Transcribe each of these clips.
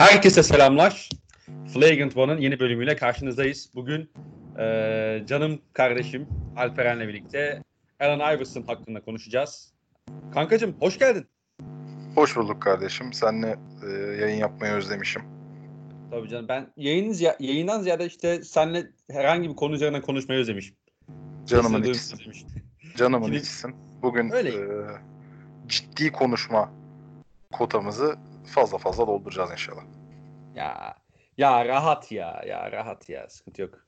Herkese selamlar. Flagrant One'ın yeni bölümüyle karşınızdayız. Bugün e, canım kardeşim Alperen'le birlikte Allen Iverson hakkında konuşacağız. Kankacım hoş geldin. Hoş bulduk kardeşim. Seninle e, yayın yapmayı özlemişim. Tabii canım ben yayının ziy- yayından ziyade işte seninle herhangi bir konu üzerine konuşmayı özlemişim. Canımın özlemişim. Canımın içisin. Bugün Öyle. e, ciddi konuşma kotamızı fazla fazla dolduracağız inşallah. Ya ya rahat ya ya rahat ya sıkıntı yok.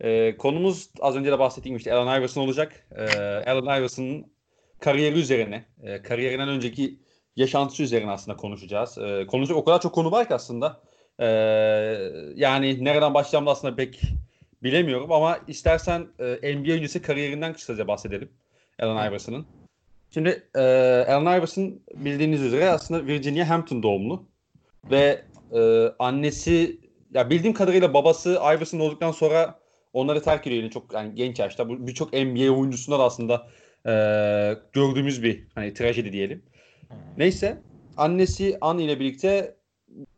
Ee, konumuz az önce de bahsettiğim işte Allen Iverson olacak. Ee, Allen Iverson'ın kariyeri üzerine, e, kariyerinden önceki yaşantısı üzerine aslında konuşacağız. Ee, konuşacak o kadar çok konu var ki aslında. Ee, yani nereden başlayacağımı da aslında pek bilemiyorum ama istersen e, NBA öncesi kariyerinden kısaca bahsedelim Allen Iverson'ın. Şimdi e, Allen Iverson bildiğiniz üzere aslında Virginia Hampton doğumlu ve e, annesi ya bildiğim kadarıyla babası Iverson olduktan sonra onları terk ediyor yine çok yani genç yaşta. Birçok NBA oyuncusunda da aslında e, gördüğümüz bir hani trajedi diyelim. Neyse annesi Anne ile birlikte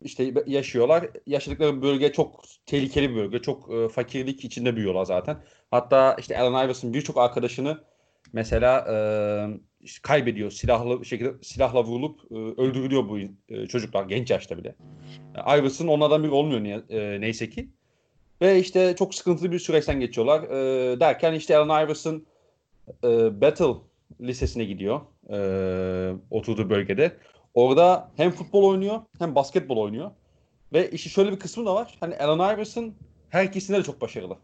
işte yaşıyorlar. Yaşadıkları bölge çok tehlikeli bir bölge. Çok e, fakirlik içinde büyüyorlar zaten. Hatta işte Allen Iverson birçok arkadaşını mesela e, işte kaybediyor. Silahlı şekilde silahla vurulup e, öldürülüyor bu e, çocuklar genç yaşta bile. E, Iverson onlardan biri olmuyor niye, e, neyse ki. Ve işte çok sıkıntılı bir süreçten geçiyorlar. E, derken işte Allen Iverson e, Battle Lisesi'ne gidiyor. E, oturduğu bölgede. Orada hem futbol oynuyor hem basketbol oynuyor. Ve işi şöyle bir kısmı da var. Hani Allen Iverson her ikisinde de çok başarılı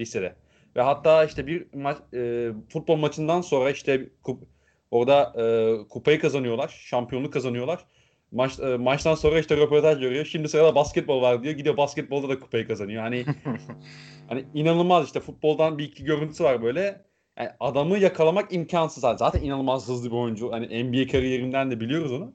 lisede. Ve hatta işte bir ma- e, futbol maçından sonra işte kup- orada e, kupayı kazanıyorlar. Şampiyonluk kazanıyorlar. Maç, e, maçtan sonra işte röportaj görüyor. Şimdi sırada basketbol var diyor. Gidiyor basketbolda da kupayı kazanıyor. Hani hani inanılmaz işte futboldan bir iki görüntüsü var böyle. Yani adamı yakalamak imkansız. zaten. Zaten inanılmaz hızlı bir oyuncu. Hani NBA kariyerinden de biliyoruz onu.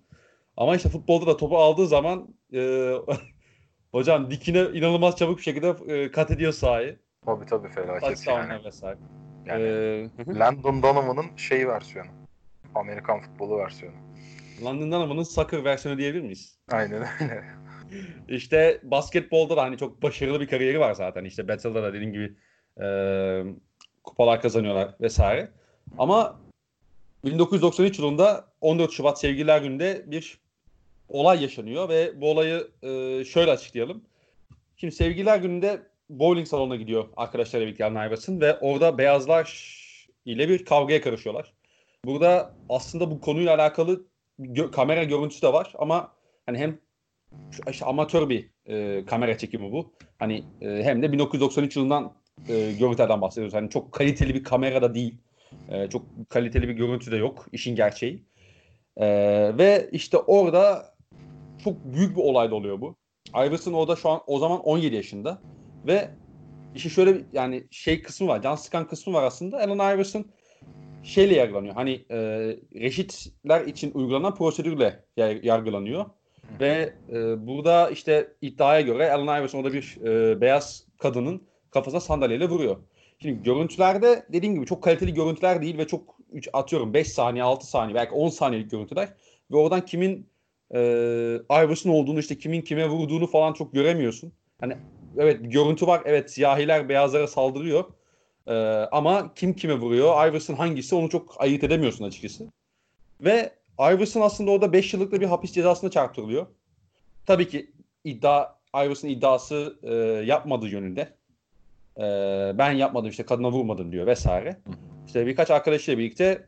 Ama işte futbolda da topu aldığı zaman e, hocam dikine inanılmaz çabuk bir şekilde e, kat ediyor sahayı. Tabii tabii felaket Touchdown'lar yani. vesaire. yani Ee, Landon Donovan'ın şey versiyonu. Amerikan futbolu versiyonu. London Dynamo soccer versiyonu diyebilir miyiz? Aynen öyle. İşte basketbolda da hani çok başarılı bir kariyeri var zaten. İşte Battle'da da dediğim gibi e, kupalar kazanıyorlar vesaire. Ama 1993 yılında 14 Şubat Sevgililer Günü'nde bir olay yaşanıyor ve bu olayı e, şöyle açıklayalım. Şimdi Sevgililer Günü'nde bowling salonuna gidiyor arkadaşlarıyla birlikte Allen Iverson ve orada beyazlar ile bir kavgaya karışıyorlar. Burada aslında bu konuyla alakalı gö- kamera görüntüsü de var ama hani hem işte amatör bir e, kamera çekimi bu. Hani e, hem de 1993 yılından e, görüntülerden bahsediyoruz. Hani çok kaliteli bir kamera da değil. E, çok kaliteli bir görüntü de yok. işin gerçeği. E, ve işte orada çok büyük bir olay da oluyor bu. Iverson orada şu an o zaman 17 yaşında ve işi şöyle bir- yani şey kısmı var. Can sıkan kısmı var aslında. Allen Iverson şeyle yargılanıyor. Hani e, reşitler için uygulanan prosedürle yar- yargılanıyor. Ve e, burada işte iddiaya göre Allen Iverson orada bir e, beyaz kadının kafasına sandalyeyle vuruyor. Şimdi görüntülerde dediğim gibi çok kaliteli görüntüler değil ve çok üç, atıyorum 5 saniye 6 saniye belki 10 saniyelik görüntüler. Ve oradan kimin e, Iverson olduğunu işte kimin kime vurduğunu falan çok göremiyorsun. Hani evet bir görüntü var evet siyahiler beyazlara saldırıyor. E, ama kim kime vuruyor Iverson hangisi onu çok ayırt edemiyorsun açıkçası. Ve Iverson aslında orada 5 yıllık da bir hapis cezasına çarptırılıyor. Tabii ki iddia Iverson iddiası e, yapmadığı yönünde. E, ben yapmadım işte kadına vurmadım diyor vesaire. İşte birkaç arkadaşıyla birlikte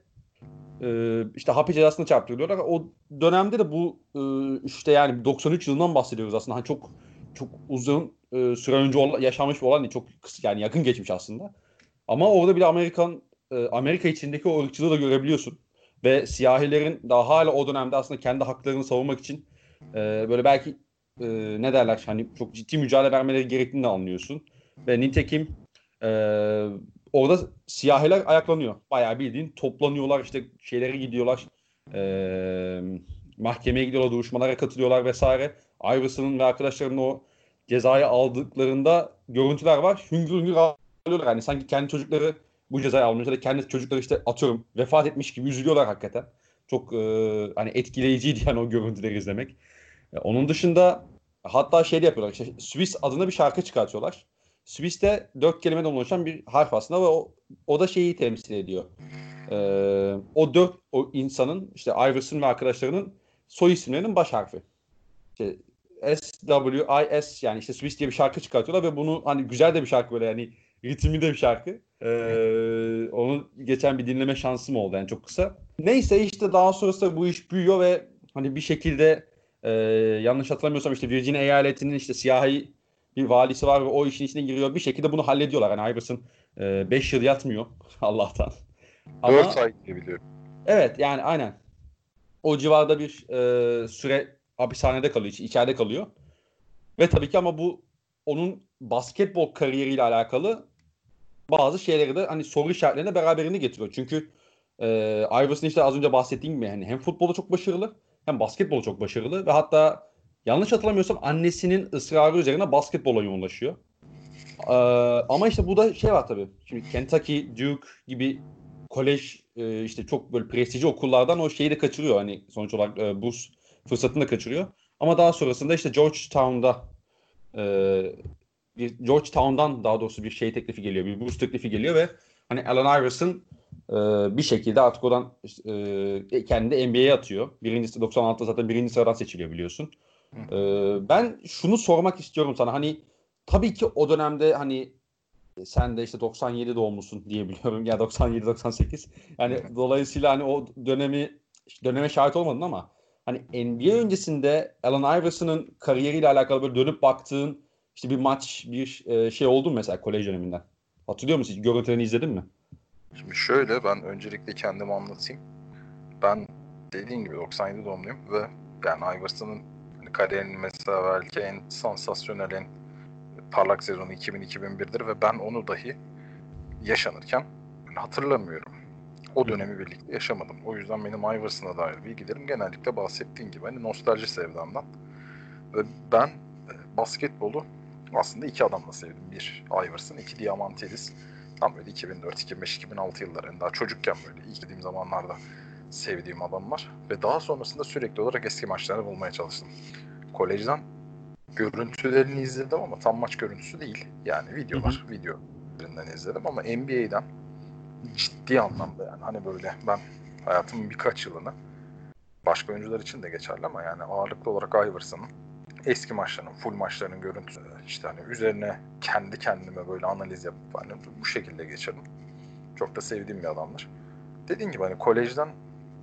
e, işte hapis cezasına çarptırılıyorlar. O dönemde de bu e, işte yani 93 yılından bahsediyoruz aslında. Hani çok çok uzun e, süre önce ola- yaşanmış bir olan değil. Çok yani yakın geçmiş aslında. Ama orada bile Amerikan e, Amerika içindeki o ırkçılığı da görebiliyorsun ve siyahilerin daha hala o dönemde aslında kendi haklarını savunmak için e, böyle belki e, ne derler hani çok ciddi mücadele vermeleri gerektiğini de anlıyorsun. Ve nitekim e, orada siyahiler ayaklanıyor. Bayağı bildiğin toplanıyorlar işte şeylere gidiyorlar. E, mahkemeye gidiyorlar, duruşmalara katılıyorlar vesaire. Iverson'ın ve arkadaşlarının o cezayı aldıklarında görüntüler var. Hüngür hüngür ağlıyorlar. Yani sanki kendi çocukları bu cezayı almış ya da kendi çocukları işte atıyorum vefat etmiş gibi üzülüyorlar hakikaten. Çok e, hani etkileyiciydi yani o görüntüleri izlemek. E, onun dışında Hatta şey de yapıyorlar. Işte Swiss adına bir şarkı çıkartıyorlar. Swiss'te dört kelimeden oluşan bir harf aslında ve o, o da şeyi temsil ediyor. Ee, o dört o insanın işte Iverson ve arkadaşlarının soy isimlerinin baş harfi. İşte S, W, I, S yani işte Swiss diye bir şarkı çıkartıyorlar ve bunu hani güzel de bir şarkı böyle yani ritmi de bir şarkı. Ee, onu geçen bir dinleme şansım oldu yani çok kısa. Neyse işte daha sonrasında bu iş büyüyor ve hani bir şekilde e, yanlış hatırlamıyorsam işte Virginia eyaletinin işte siyahi bir valisi var ve o işin içine giriyor. Bir şekilde bunu hallediyorlar. Hani Iverson 5 e, yıl yatmıyor Allah'tan. 4 ay diye biliyorum. Evet yani aynen. O civarda bir e, süre hapishanede kalıyor, içeride kalıyor. Ve tabii ki ama bu onun basketbol kariyeriyle alakalı bazı şeyleri de hani soru işaretlerine beraberinde getiriyor. Çünkü e, Iverson işte az önce bahsettiğim gibi yani hem futbolda çok başarılı hem basketbolu çok başarılı ve hatta yanlış hatırlamıyorsam annesinin ısrarı üzerine basketbola yoğunlaşıyor. Ee, ama işte bu da şey var tabii. Şimdi Kentucky, Duke gibi kolej e, işte çok böyle prestijli okullardan o şeyi de kaçırıyor. Hani sonuç olarak e, burs fırsatını da kaçırıyor. Ama daha sonrasında işte Georgetown'da e, bir Georgetown'dan daha doğrusu bir şey teklifi geliyor. Bir burs teklifi geliyor ve hani Allen Iverson e, bir şekilde artık oradan e, kendini NBA'ye atıyor. Birincisi 96'da zaten birinci sıradan seçiliyor biliyorsun. E, ben şunu sormak istiyorum sana. Hani tabii ki o dönemde hani sen de işte 97 doğumlusun diye biliyorum. Ya 97 98. Yani dolayısıyla hani o dönemi döneme şahit olmadın ama hani NBA öncesinde Allen Iverson'ın kariyeriyle alakalı böyle dönüp baktığın işte bir maç, bir e, şey oldu mu mesela kolej döneminden? Hatırlıyor musun? Görüntülerini izledin mi? Şimdi şöyle ben öncelikle kendimi anlatayım. Ben dediğin gibi 97 doğumluyum ve yani Iverson'ın hani kariyerinin mesela belki en sansasyonel, en parlak sezonu 2000-2001'dir ve ben onu dahi yaşanırken hatırlamıyorum. O dönemi birlikte yaşamadım. O yüzden benim Iverson'a dair bilgilerim genellikle bahsettiğin gibi hani nostalji sevdamdan. Ve ben e, basketbolu aslında iki adamla sevdim. Bir Iverson, iki Diamantidis. Tam böyle 2004, 2005, 2006 yıllarında daha çocukken böyle ilk dediğim zamanlarda sevdiğim adamlar. Ve daha sonrasında sürekli olarak eski maçlarını bulmaya çalıştım. Kolejden görüntülerini izledim ama tam maç görüntüsü değil. Yani videolar, hı hı. video üzerinden izledim ama NBA'den ciddi anlamda yani hani böyle ben hayatımın birkaç yılını başka oyuncular için de geçerli ama yani ağırlıklı olarak Iverson'ın eski maçlarının, full maçlarının görüntüsü işte hani üzerine kendi kendime böyle analiz yapıp hani bu şekilde geçirdim. Çok da sevdiğim bir adamdır. Dediğim gibi hani kolejden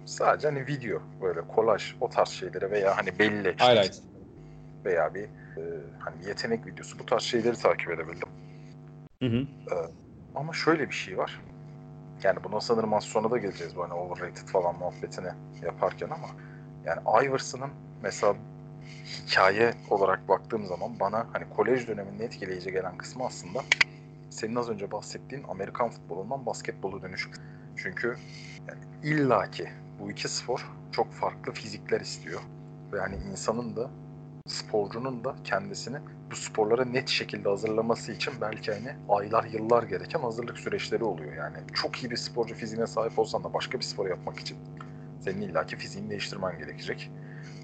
sadece hani video böyle kolaj o tarz şeylere veya hani belli Highlight. veya bir e, hani yetenek videosu bu tarz şeyleri takip edebildim. Hı hı. E, ama şöyle bir şey var. Yani buna sanırım az sonra da geleceğiz bu hani overrated falan muhabbetini yaparken ama yani Iverson'ın mesela hikaye olarak baktığım zaman bana hani kolej döneminde etkileyici gelen kısmı aslında senin az önce bahsettiğin Amerikan futbolundan basketbolu dönüş. Çünkü yani illaki bu iki spor çok farklı fizikler istiyor. Ve yani insanın da sporcunun da kendisini bu sporlara net şekilde hazırlaması için belki hani aylar yıllar gereken hazırlık süreçleri oluyor. Yani çok iyi bir sporcu fiziğine sahip olsan da başka bir spor yapmak için senin illaki fiziğini değiştirmen gerekecek.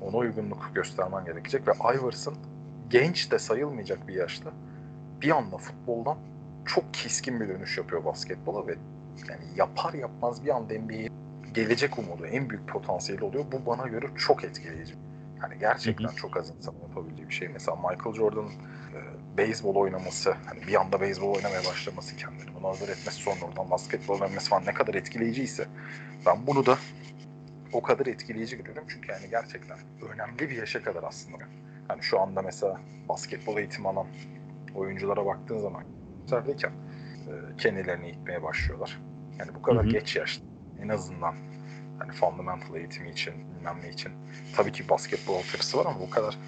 Ona uygunluk göstermen gerekecek ve Iverson genç de sayılmayacak bir yaşta bir anda futboldan çok keskin bir dönüş yapıyor basketbola ve yani yapar yapmaz bir anda NBA'ye gelecek umudu, en büyük potansiyeli oluyor. Bu bana göre çok etkileyici. Yani gerçekten çok az insanın yapabildiği bir şey. Mesela Michael Jordan'ın e, beyzbol oynaması, hani bir anda beyzbol oynamaya başlaması kendini bunu hazır etmesi sonra oradan basketbol oynaması falan ne kadar etkileyiciyse ben bunu da o kadar etkileyici görüyorum. Çünkü yani gerçekten önemli bir yaşa kadar aslında. Hani şu anda mesela basketbol eğitimi alan oyunculara baktığın zaman içerideyken e, kendilerini eğitmeye başlıyorlar. Yani bu kadar hı hı. geç yaşta en azından hani fundamental eğitimi için bilmem için tabii ki basketbol altyapısı var ama bu kadar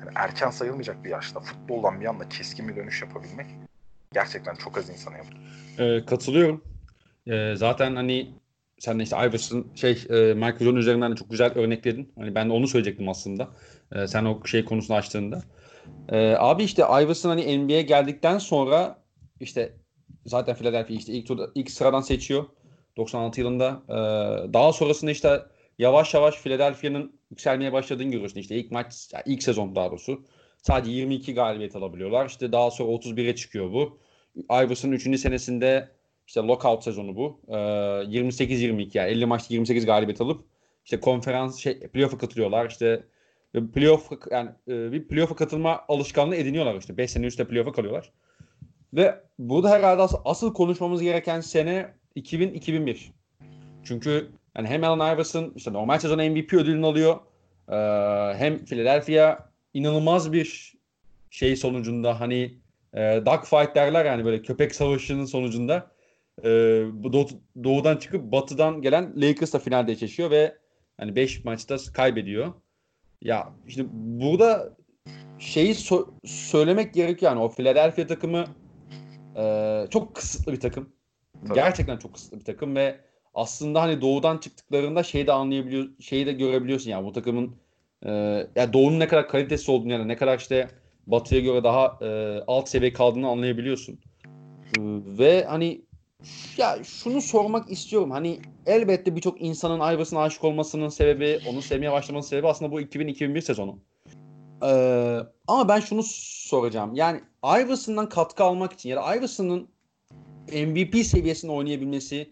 yani erken sayılmayacak bir yaşta futboldan bir anda keskin bir dönüş yapabilmek gerçekten çok az insana yapıyor. Ee, katılıyorum. Ee, zaten hani sen de işte Iverson şey e, Michael Jordan üzerinden de çok güzel örnekledin. Hani ben de onu söyleyecektim aslında. E, sen o şey konusunu açtığında. E, abi işte Iverson hani NBA'ye geldikten sonra işte zaten Philadelphia işte ilk turda, ilk sıradan seçiyor 96 yılında. E, daha sonrasında işte yavaş yavaş Philadelphia'nın yükselmeye başladığını görüyorsun. İşte ilk maç, ilk sezon daha doğrusu sadece 22 galibiyet alabiliyorlar. İşte daha sonra 31'e çıkıyor bu. Iverson'un 3. senesinde işte lockout sezonu bu. Ee, 28-22 yani 50 maçta 28 galibiyet alıp işte konferans şey playoff'a katılıyorlar. İşte playoff yani e, bir playoff'a katılma alışkanlığı ediniyorlar işte. 5 sene üstte playoff'a kalıyorlar. Ve burada herhalde asıl, konuşmamız gereken sene 2000-2001. Çünkü yani hem Allen Iverson işte normal sezon MVP ödülünü alıyor. Ee, hem Philadelphia inanılmaz bir şey sonucunda hani e, dogfight derler yani böyle köpek savaşının sonucunda e, doğu, doğudan çıkıp batıdan gelen Lakers'la finalde eşleşiyor ve hani 5 maçta kaybediyor. Ya işte burada şeyi so- söylemek gerekiyor yani o Philadelphia takımı e, çok kısıtlı bir takım. Tabii. Gerçekten çok kısıtlı bir takım ve aslında hani doğudan çıktıklarında şeyi de anlayabiliyor, şeyi de görebiliyorsun yani bu takımın e, yani doğunun ne kadar kalitesi olduğunu yani ne kadar işte batıya göre daha e, alt seviye kaldığını anlayabiliyorsun. E, ve hani ya şunu sormak istiyorum. Hani elbette birçok insanın Iverson'a aşık olmasının sebebi, onu sevmeye başlamasının sebebi aslında bu 2000-2001 sezonu. Ee, ama ben şunu soracağım. Yani Iverson'dan katkı almak için ya da Iverson'ın MVP seviyesinde oynayabilmesi,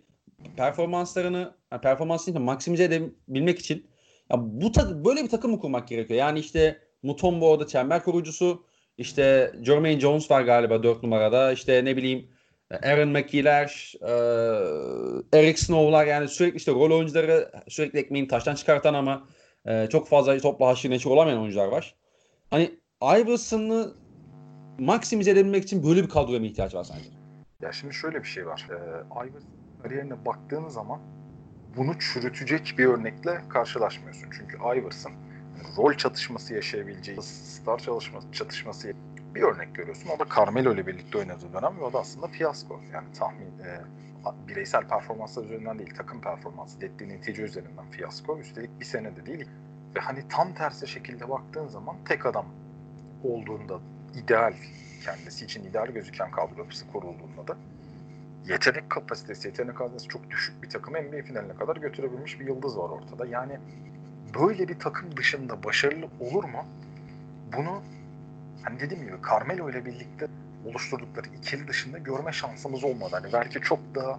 performanslarını, yani performansını maksimize edebilmek için ya bu böyle bir takım mı kurmak gerekiyor? Yani işte Mutombo orada çember kurucusu, işte Jermaine Jones var galiba 4 numarada, işte ne bileyim Aaron McKee'ler, e, Eric Snow'lar yani sürekli işte rol oyuncuları sürekli ekmeğini taştan çıkartan ama e, çok fazla topla haşır neşir olamayan oyuncular var. Hani Iverson'ı maksimize edebilmek için böyle bir kadroya mı ihtiyaç var sence? Ya şimdi şöyle bir şey var. Ee, Iverson kariyerine baktığın zaman bunu çürütecek bir örnekle karşılaşmıyorsun. Çünkü Iverson rol çatışması yaşayabileceği, star çalışması, çatışması bir örnek görüyorsun. O da Carmelo ile birlikte oynadığı dönem ve o da aslında fiyasko. Yani tahmin e, bireysel performanslar üzerinden değil, takım performansı, dettiği netice üzerinden fiyasko. Üstelik bir sene de değil. Ve hani tam tersi şekilde baktığın zaman tek adam olduğunda ideal kendisi için ideal gözüken kadro yapısı kurulduğunda da yetenek kapasitesi, yetenek kapasitesi çok düşük bir takım NBA finaline kadar götürebilmiş bir yıldız var ortada. Yani böyle bir takım dışında başarılı olur mu? Bunu hani dediğim gibi Carmelo ile birlikte oluşturdukları ikili dışında görme şansımız olmadı. Hani belki çok daha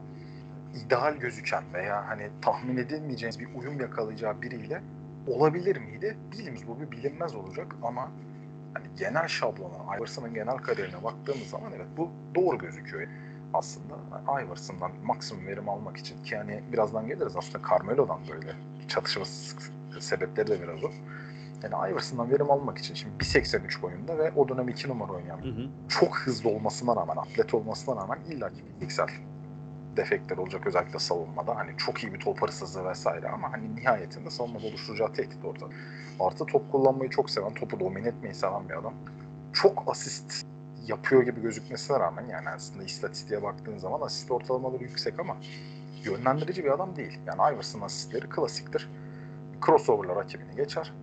ideal gözüken veya hani tahmin edilmeyeceğiniz bir uyum yakalayacağı biriyle olabilir miydi? Bilmiyoruz. Bu bir bilinmez olacak ama hani genel şablona, Iverson'ın genel kariyerine baktığımız zaman evet bu doğru gözüküyor aslında. Yani Iverson'dan maksimum verim almak için ki hani birazdan geliriz aslında Carmelo'dan böyle çatışması sebepleri de biraz o. Yani Iverson'dan verim almak için şimdi 1.83 boyunda ve o dönem 2 numara oynayan hı hı. çok hızlı olmasına rağmen, atlet olmasına rağmen illa ki fiziksel defektler olacak özellikle savunmada. Hani çok iyi bir top hırsızlığı vesaire ama hani nihayetinde savunmada oluşturacağı tehdit ortada. Artı top kullanmayı çok seven, topu domine etmeyi seven bir adam. Çok asist yapıyor gibi gözükmesine rağmen yani aslında istatistiğe baktığın zaman asist ortalamaları yüksek ama yönlendirici bir adam değil. Yani Iverson asistleri klasiktir. Crossover'la rakibini geçer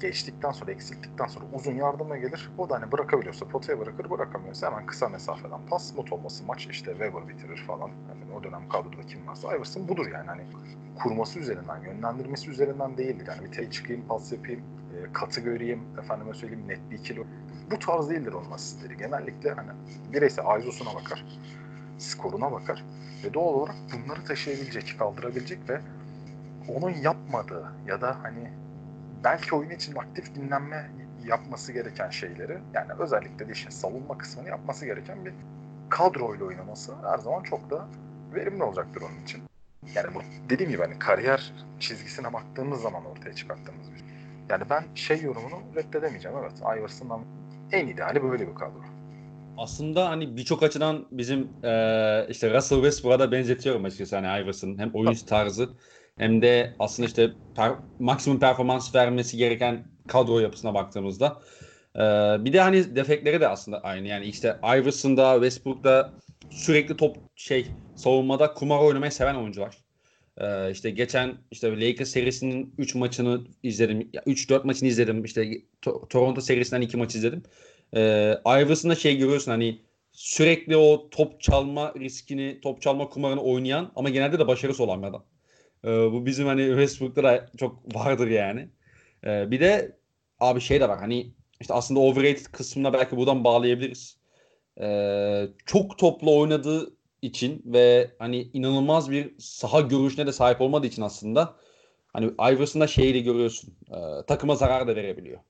geçtikten sonra, eksilttikten sonra uzun yardıma gelir. O da hani bırakabiliyorsa potaya bırakır, bırakamıyorsa hemen kısa mesafeden pas, mut olması maç işte Weber bitirir falan. Yani o dönem kadroda kim varsa Iverson budur yani hani kurması üzerinden, yönlendirmesi üzerinden değildir. Yani bir tek çıkayım, pas yapayım, e, katı göreyim, efendime söyleyeyim net bir ikili. Bu tarz değildir onun asistleri. Genellikle hani bireysel ISO'suna bakar, skoruna bakar ve doğal olarak bunları taşıyabilecek, kaldırabilecek ve onun yapmadığı ya da hani belki oyun için aktif dinlenme yapması gereken şeyleri yani özellikle de işin savunma kısmını yapması gereken bir kadroyla oynaması her zaman çok da verimli olacaktır onun için. Yani bu dediğim gibi hani kariyer çizgisine baktığımız zaman ortaya çıkarttığımız bir şey. Yani ben şey yorumunu reddedemeyeceğim. Evet Iverson'dan en ideali böyle bir kadro. Aslında hani birçok açıdan bizim e, işte Russell Westbrook'a da benzetiyorum açıkçası hani Iverson hem oyun tarzı hem de aslında işte per, maksimum performans vermesi gereken kadro yapısına baktığımızda. Ee, bir de hani defekleri de aslında aynı. Yani işte Iverson'da, Westbrook'da sürekli top şey savunmada kumar oynamayı seven oyuncular. Ee, işte geçen işte Lakers serisinin 3 maçını izledim. 3-4 maçını izledim. İşte to- Toronto serisinden 2 maç izledim. Ee, Iverson'da şey görüyorsun hani sürekli o top çalma riskini, top çalma kumarını oynayan ama genelde de başarısı olan bir adam. E, bu bizim hani Westbrook'ta da çok vardır yani. E, bir de abi şey de var hani işte aslında overrated kısmına belki buradan bağlayabiliriz. Ee, çok toplu oynadığı için ve hani inanılmaz bir saha görüşüne de sahip olmadığı için aslında hani Iverson'da şeyi de görüyorsun. E, takıma zarar da verebiliyor.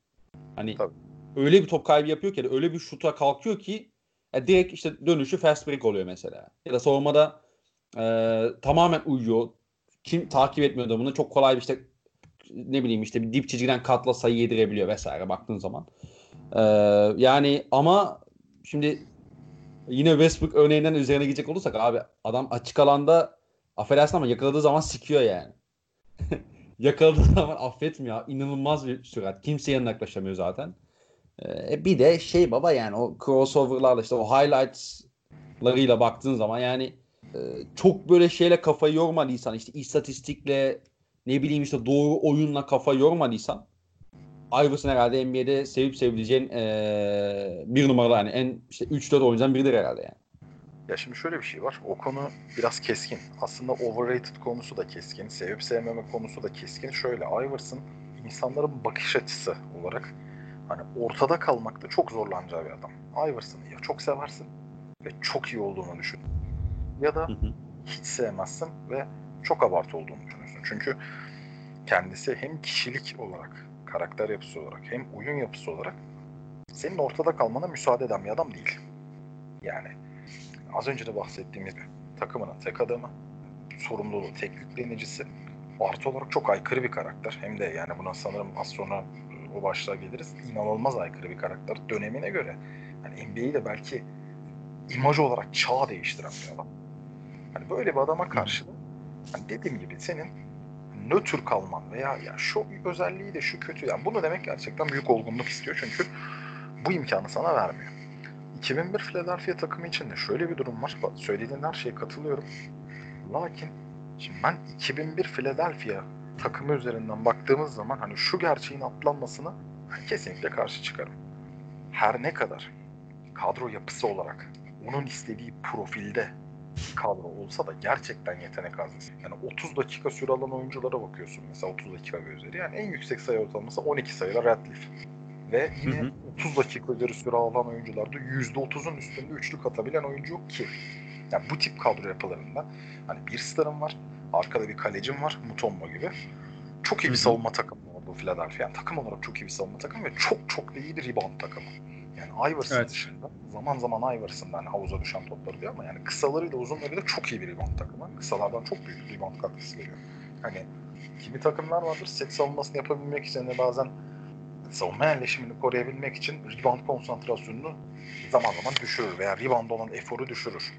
Hani Tabii. öyle bir top kaybı yapıyor ki öyle bir şuta kalkıyor ki ya direkt işte dönüşü fast break oluyor mesela. Ya da savunmada e, tamamen uyuyor. Kim takip etmiyor da bunu çok kolay bir işte ne bileyim işte bir dip çizgiden katla sayı yedirebiliyor vesaire baktığın zaman. E, yani ama şimdi yine Westbrook örneğinden üzerine gidecek olursak abi adam açık alanda affedersin ama yakaladığı zaman sikiyor yani. yakaladığı zaman affetmiyor. İnanılmaz bir sürat. Kimseye yanına yaklaşamıyor zaten. Ee, bir de şey baba yani o crossover'larla işte o highlights'larıyla baktığın zaman yani e, çok böyle şeyle kafayı yormadıysan işte istatistikle ne bileyim işte doğru oyunla kafa yormadıysan Iverson herhalde NBA'de sevip sevileceğin e, bir numaralı yani en işte 3-4 oyuncudan biridir herhalde yani. Ya şimdi şöyle bir şey var. O konu biraz keskin. Aslında overrated konusu da keskin. Sevip sevmeme konusu da keskin. Şöyle Iverson insanların bakış açısı olarak hani ortada kalmakta çok zorlanacağı bir adam. Iverson'ı ya çok seversin ve çok iyi olduğunu düşün. Ya da Hı hı. hiç sevmezsin ve çok abartı olduğunu düşünürsün. Çünkü kendisi hem kişilik olarak, karakter yapısı olarak hem oyun yapısı olarak senin ortada kalmana müsaade eden bir adam değil. Yani az önce de bahsettiğimiz gibi takımının tek adamı, sorumluluğu tek yüklenicisi, artı olarak çok aykırı bir karakter. Hem de yani buna sanırım az sonra o başlığa geliriz. İnanılmaz aykırı bir karakter. Dönemine göre hani NBA'yi de belki imaj olarak çağ değiştiren bir adam. Hani böyle bir adama karşı hani dediğim gibi senin nötr kalman veya ya şu özelliği de şu kötü yani bunu demek gerçekten büyük olgunluk istiyor çünkü bu imkanı sana vermiyor. 2001 Philadelphia takımı için de şöyle bir durum var. Söylediğin her şeye katılıyorum. Lakin şimdi ben 2001 Philadelphia takımı üzerinden baktığımız zaman hani şu gerçeğin atlanmasına kesinlikle karşı çıkarım. Her ne kadar kadro yapısı olarak onun istediği profilde kadro olsa da gerçekten yetenek haznesi. Yani 30 dakika süre alan oyunculara bakıyorsun mesela 30 dakika ve üzeri. Yani en yüksek sayı ortalaması 12 sayıda Radcliffe. Ve yine Hı hı. 30 dakika üzeri süre alan oyuncularda %30'un üstünde üçlük atabilen oyuncu yok ki. Yani bu tip kadro yapılarında hani bir starım var, arkada bir kalecim var, Mutombo gibi. Çok iyi bir savunma takımı oldu Philadelphia. Yani takım olarak çok iyi bir savunma takımı ve çok çok da iyi bir rebound takımı. Yani Iverson Evet. dışında zaman zaman Iverson'dan hani havuza düşen topları diyor ama yani kısalarıyla uzunlarıyla çok iyi bir rebound takımı. Kısalardan çok büyük rebound katkısı veriyor. Hani kimi takımlar vardır set savunmasını yapabilmek için de bazen savunma yerleşimini koruyabilmek için rebound konsantrasyonunu zaman zaman düşürür veya rebound olan eforu düşürür.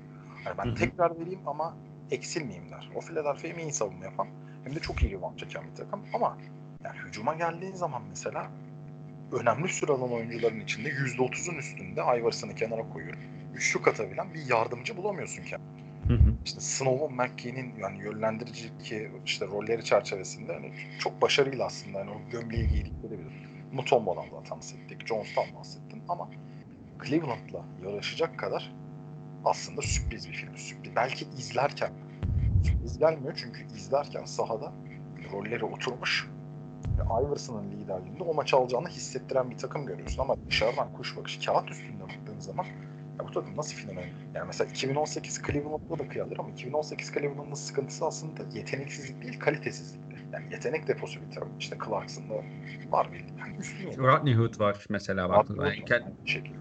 Yani ben Hı hı. tekrar vereyim ama eksilmeyeyim der. O Philadelphia hem iyi savunma yapan hem de çok iyi rebound çeken bir takım ama yani hücuma geldiğin zaman mesela önemli süre alan oyuncuların içinde %30'un üstünde Iverson'ı kenara koyuyorum. Üçlük atabilen bir yardımcı bulamıyorsun. Hı hı. İşte Snow'un McKee'nin yani yönlendirici ki işte rolleri çerçevesinde hani çok başarıyla aslında hani o gömleği giydikleri bir Mutombo'dan zaten bahsettik, Jones'tan bahsettin ama Cleveland'la yarışacak kadar aslında sürpriz bir film. Sürpriz. Belki izlerken sürpriz gelmiyor çünkü izlerken sahada rolleri oturmuş Iverson'ın liderliğinde o maçı alacağını hissettiren bir takım görüyorsun ama dışarıdan kuş bakışı kağıt üstünde baktığın zaman ya bu takım nasıl final oynuyor? Yani mesela 2018 Cleveland'la da kıyalır ama 2018 Cleveland'ın sıkıntısı aslında yeteneksizlik değil kalitesizlikti. Yani yetenek deposu bir takım. İşte Clarkson'da var bir yani üstün. Rodney Hood var mesela baktığında. Yani aynı şekilde.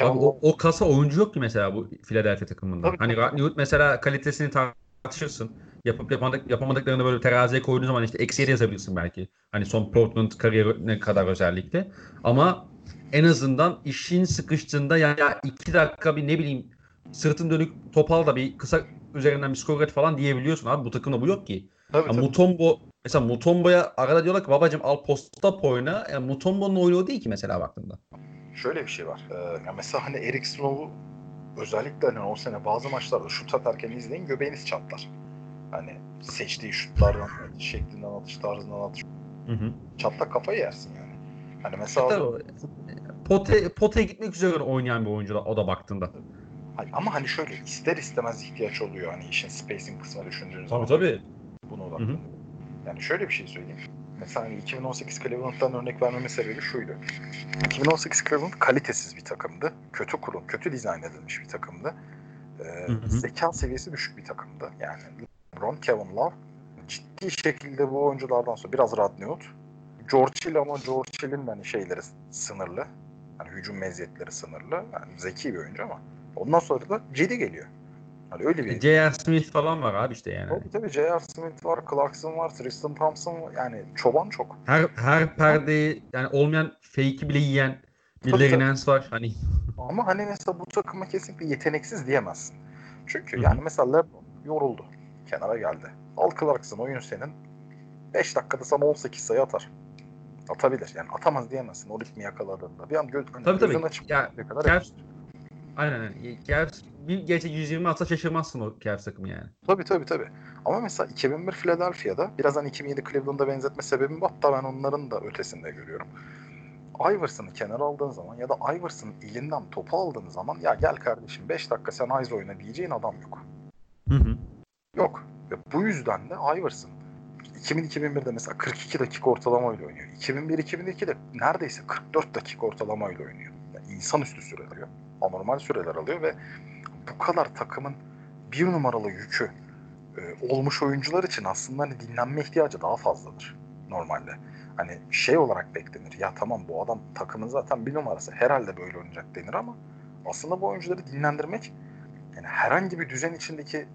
Abi o, o kasa oyuncu yok ki mesela bu Philadelphia takımında. Tabii, hani. Rodney Hood mesela kalitesini tartışırsın. Yapıp yapamadık, yapamadıklarını böyle teraziye koyduğun zaman işte eksiye de yazabilirsin belki. Hani son Portland kariyerine kadar özellikle. Ama en azından işin sıkıştığında ya, ya iki dakika bir ne bileyim sırtın dönük topal da bir kısa üzerinden bir skor falan diyebiliyorsun abi. Bu takımda bu yok ki. Tabii, Ya tabii. Mutombo mesela Mutombo'ya arada diyorlar ki babacım al post-up oyna. Yani Mutombo'nun oyunu o değil ki mesela baktığında. Şöyle bir şey var. Ee, ya mesela hani Eric Snow'u özellikle hani o sene bazı maçlarda şut atarken izleyin göbeğiniz çatlar. Hani seçtiği şutlardan, şeklinden atış, tarzından atış. Hı hı. Çatlak kafayı yersin yani. Hani mesela Tabii o- Pote, gitmek üzere oynayan bir oyuncu da o da baktığında. Ama hani şöyle ister istemez ihtiyaç oluyor hani işin spacing kısmını düşündüğünüz Tabii zaman. tabii. Bunu Hı hı. odaklanıyor. Yani şöyle bir şey söyleyeyim. Mesela hani 2018 Cleveland'dan örnek vermeme sebebi şuydu. 2018 Cleveland kalitesiz bir takımdı. Kötü kurul, kötü dizayn edilmiş bir takımdı. Ee, Hı hı. zeka seviyesi düşük bir takımdı. Yani LeBron, Kevin Love ciddi şekilde bu oyunculardan sonra biraz Radneyot. George Hill ama George Hill'in hani şeyleri sınırlı. Hani hücum meziyetleri sınırlı. Yani zeki bir oyuncu ama ondan sonra da Cedi geliyor. Hani öyle bir J.R. Smith falan var abi işte yani. Tabii tabii J.R. Smith var, Clarkson var, Tristan Thompson var. Yani çoban çok. Her her perdeyi yani olmayan fake'i bile yiyen bir Larry var. Hani Ama hani mesela bu takıma kesinlikle yeteneksiz diyemezsin. Çünkü Hı hı. yani mesela LeBron yoruldu. Kenara geldi. Al Clarkson oyun senin. 5 dakikada sana 18 sayı atar. Atabilir. Yani atamaz diyemezsin o ritmi yakaladığında. Bir an göz, hani Tabii, tabii. gözün açıp Ya, ne kadar Cavs- aynen aynen. Cavs bir gece 120 atsa şaşırmazsın o Cavs takımı yani. Tabii tabii tabii. Ama mesela 2001 Philadelphia'da biraz hani 2007 Cleveland'a benzetme sebebim bu. Hatta ben onların da ötesinde görüyorum. Iverson'ı kenara aldığın zaman ya da Iverson'ın elinden topu aldığın zaman ya gel kardeşim 5 dakika sen Ice oyna diyeceğin adam yok. Hı hı. Yok. Ve bu yüzden de Iverson 2000-2001'de mesela 42 dakika ortalamayla oynuyor. 2001-2002'de neredeyse 44 dakika ortalamayla oynuyor. Yani insanüstü süre alıyor. Anormal süreler alıyor ve bu kadar takımın bir numaralı yükü e, olmuş oyuncular için aslında hani dinlenme ihtiyacı daha fazladır normalde. Hani şey olarak beklenir. Ya tamam bu adam takımın zaten bir numarası. Herhalde böyle oynayacak denir ama aslında bu oyuncuları dinlendirmek yani herhangi bir düzen içindeki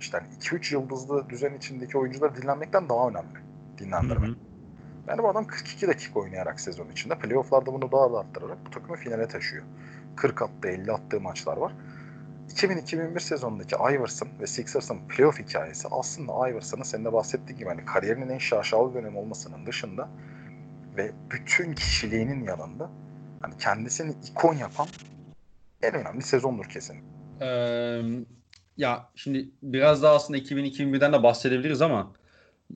işte hani 2-3 yıldızlı düzen içindeki oyuncuları dinlenmekten daha önemli. Hı Dinlendirmek. hı. Yani bu adam 42 dakika oynayarak sezon içinde playofflarda bunu daha da arttırarak bu takımı finale taşıyor. 40 attığı 50 attığı maçlar var. 2000-2001 sezonundaki Iverson ve Sixers'ın playoff hikayesi aslında Iverson'ın senin de bahsettiğin gibi hani kariyerinin en şaşalı dönemi olmasının dışında ve bütün kişiliğinin yanında hani kendisini ikon yapan en önemli sezondur kesin. Ee, ya şimdi biraz daha aslında 2000-2001'den de bahsedebiliriz ama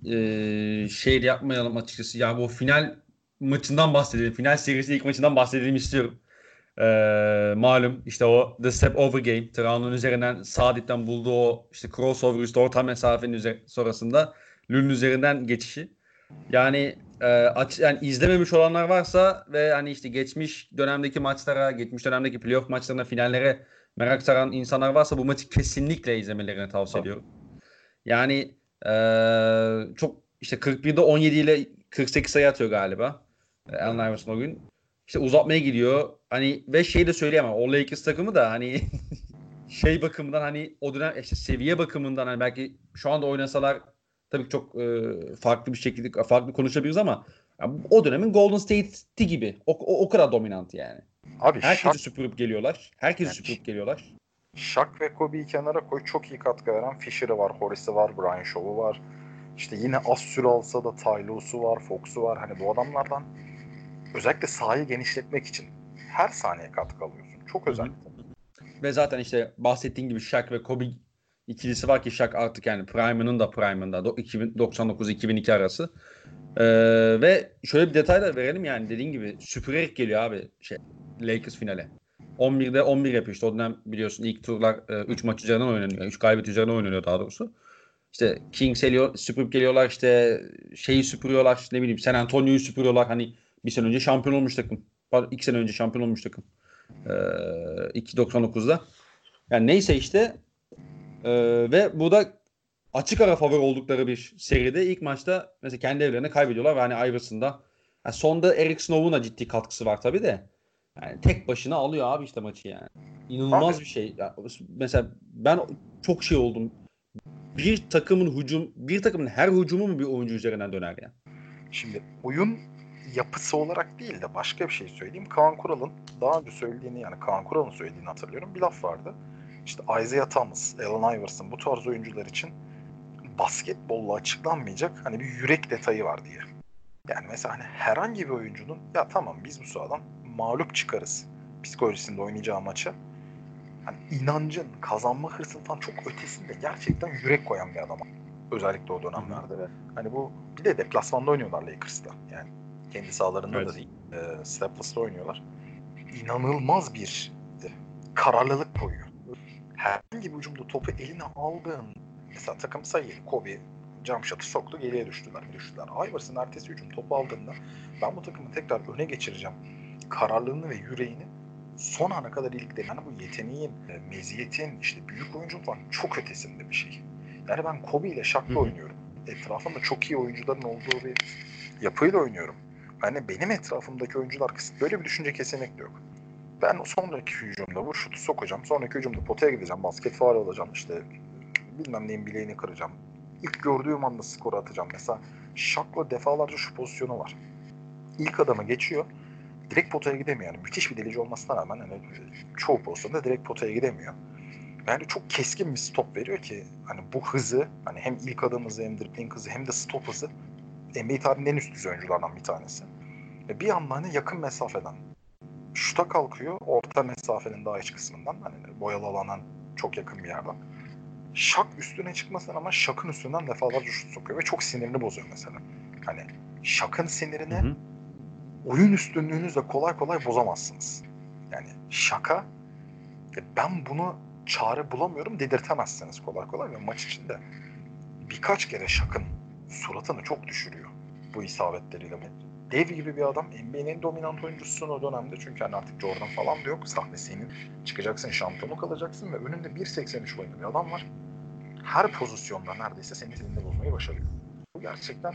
ee, şey yapmayalım açıkçası. Ya bu final maçından bahsedelim. Final serisi ilk maçından bahsedelim istiyorum. Ee, malum işte o The Step Over Game. Traun'un üzerinden Sadit'ten bulduğu o işte crossover işte orta mesafenin üzer- sonrasında Lül'ün üzerinden geçişi. Yani e, aç, yani izlememiş olanlar varsa ve hani işte geçmiş dönemdeki maçlara, geçmiş dönemdeki playoff maçlarına, finallere merak saran insanlar varsa bu maçı kesinlikle izlemelerini tavsiye Tabii. ediyorum. Yani e, çok işte 41'de 17 ile 48 sayı atıyor galiba. Allen Iverson o gün. İşte uzatmaya gidiyor. Hani ve şey de söyleyemem. O Lakers takımı da hani şey bakımından hani o dönem işte seviye bakımından hani belki şu anda oynasalar tabii çok e, farklı bir şekilde farklı konuşabiliriz ama ya o dönemin Golden State'i gibi. O, o, o kadar dominant yani. Abi Herkesi Shaq, süpürüp geliyorlar. Herkesi Yani- süpürüp geliyorlar. Shaq ve Kobe'yi kenara koy çok iyi katkı veren Fisher'ı var, Horace'i var, Brian Shaw'u var. İşte yine az süre alsa da Tylo'su var, Fox'u var. Hani bu adamlardan özellikle sahayı genişletmek için her saniye katkı alıyorsun. Çok özellikle. Ve zaten işte bahsettiğin gibi Shaq ve Kobe ikilisi var ki Shaq artık yani prime'ının da prime'ında. Do- 2099-2002 arası. Ee, ve şöyle bir detay da verelim yani dediğin gibi süpürerek geliyor abi şey Lakers finale. 11'de 11 yapıyor işte o dönem biliyorsun ilk turlar 3 maç üzerinden oynanıyor. 3 galibiyet üzerinden oynanıyor daha doğrusu. İşte Kings geliyor, süpürüp geliyorlar işte şeyi süpürüyorlar ne bileyim San Antonio'yu süpürüyorlar hani bir sene önce şampiyon olmuş takım. Pardon, iki sene önce şampiyon olmuş takım. Ee, 2.99'da. Yani neyse işte ee, ve bu da açık ara favori oldukları bir seride ilk maçta mesela kendi evlerine kaybediyorlar ve hani Iverson'da yani sonda Eric Snow'un da ciddi katkısı var tabii de. Yani tek başına alıyor abi işte maçı yani. İnanılmaz Abi- bir şey. Mesela ben çok şey oldum. Bir takımın hücum, bir takımın her hücumu mu bir oyuncu üzerinden döner ya? Şimdi oyun yapısı olarak değil de başka bir şey söyleyeyim. Kaan Kural'ın daha önce söylediğini yani Kaan Kural'ın söylediğini hatırlıyorum. Bir laf vardı. İşte Isaiah Thomas, Allen Iverson bu tarz oyuncular için basketbolla açıklanmayacak hani bir yürek detayı var diye. Yani mesela hani herhangi bir oyuncunun ya tamam biz bu sahadan mağlup çıkarız psikolojisinde oynayacağı maça. Hani inancın, kazanma hırsın falan çok ötesinde gerçekten yürek koyan bir adam. Özellikle o dönemlerde ve hani bu bir de deplasmanda oynuyorlar Lakers'ta. Yani kendi sahalarında Evet. da değil. E, Staples'ta oynuyorlar. İnanılmaz bir e, kararlılık koyuyor. Herhangi bir hücumda topu eline aldığın mesela takım sayı Kobe cam şatı soktu geriye düştüler düştüler. Iverson ertesi hücum topu aldığında ben bu takımı tekrar öne geçireceğim. Kararlılığını ve yüreğini son ana kadar iliklerim. Yani bu yeteneğin, e, meziyetin, işte büyük oyuncu falan çok ötesinde bir şey. Yani ben Kobe ile Shaq'la oynuyorum. Etrafımda çok iyi oyuncuların olduğu bir yapıyla oynuyorum. Yani benim etrafımdaki oyuncular kısıt. Böyle bir düşünce kesinlikle yok. Ben sonraki hücumda bu şutu sokacağım. Sonraki hücumda potaya gideceğim. Basket faal olacağım. işte bilmem neyin bileğini kıracağım. İlk gördüğüm anda skoru atacağım. Mesela Shaq'la defalarca şu pozisyonu var. İlk adama geçiyor direkt potaya gidemiyor. Yani müthiş bir delici olmasına rağmen hani çoğu pozisyonda direkt potaya gidemiyor. Yani çok keskin bir stop veriyor ki hani bu hızı hani hem ilk adım hızı hem dribbling hızı hem de stop hızı NBA tarihinin en üst düzey oyunculardan bir tanesi. Ve bir anda hani yakın mesafeden şuta kalkıyor orta mesafenin daha iç kısmından hani boyalı alandan çok yakın bir yerden. Şak üstüne çıkmasına ama Şak'ın üstünden defalarca şut sokuyor ve çok sinirini bozuyor mesela. Hani Şak'ın sinirini hı hı oyun üstünlüğünüzle kolay kolay bozamazsınız. Yani şaka ben bunu çare bulamıyorum dedirtemezsiniz kolay kolay ve maç içinde birkaç kere şakın suratını çok düşürüyor bu isabetleriyle. Dev gibi bir adam NBA'nin en dominant oyuncususun o dönemde çünkü hani artık Jordan falan da yok. Sahne senin. Çıkacaksın şampiyonluk alacaksın ve önünde 1.83 boyunda bir adam var. Her pozisyonda neredeyse senin elinde bozmayı başarıyor. Bu gerçekten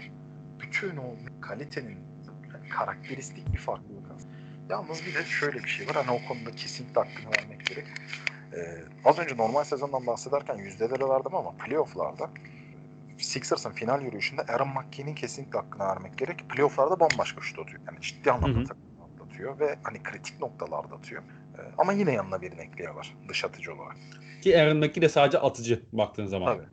bütün o kalitenin karakteristik bir farklılık aslında. Yalnız bir de şöyle bir şey var. Hani o konuda kesinlikle hakkını vermek gerek. Ee, az önce normal sezondan bahsederken yüzdelere verdim ama playofflarda Sixers'ın final yürüyüşünde Aaron McKee'nin kesinlikle hakkını vermek gerek. Playoff'larda bambaşka şut atıyor. Yani ciddi anlamda takımını atlatıyor ve hani kritik noktalarda atıyor. Ee, ama yine yanına birini ekliyorlar dış atıcı olarak. Ki Aaron McKee de sadece atıcı baktığın zaman. Tabii.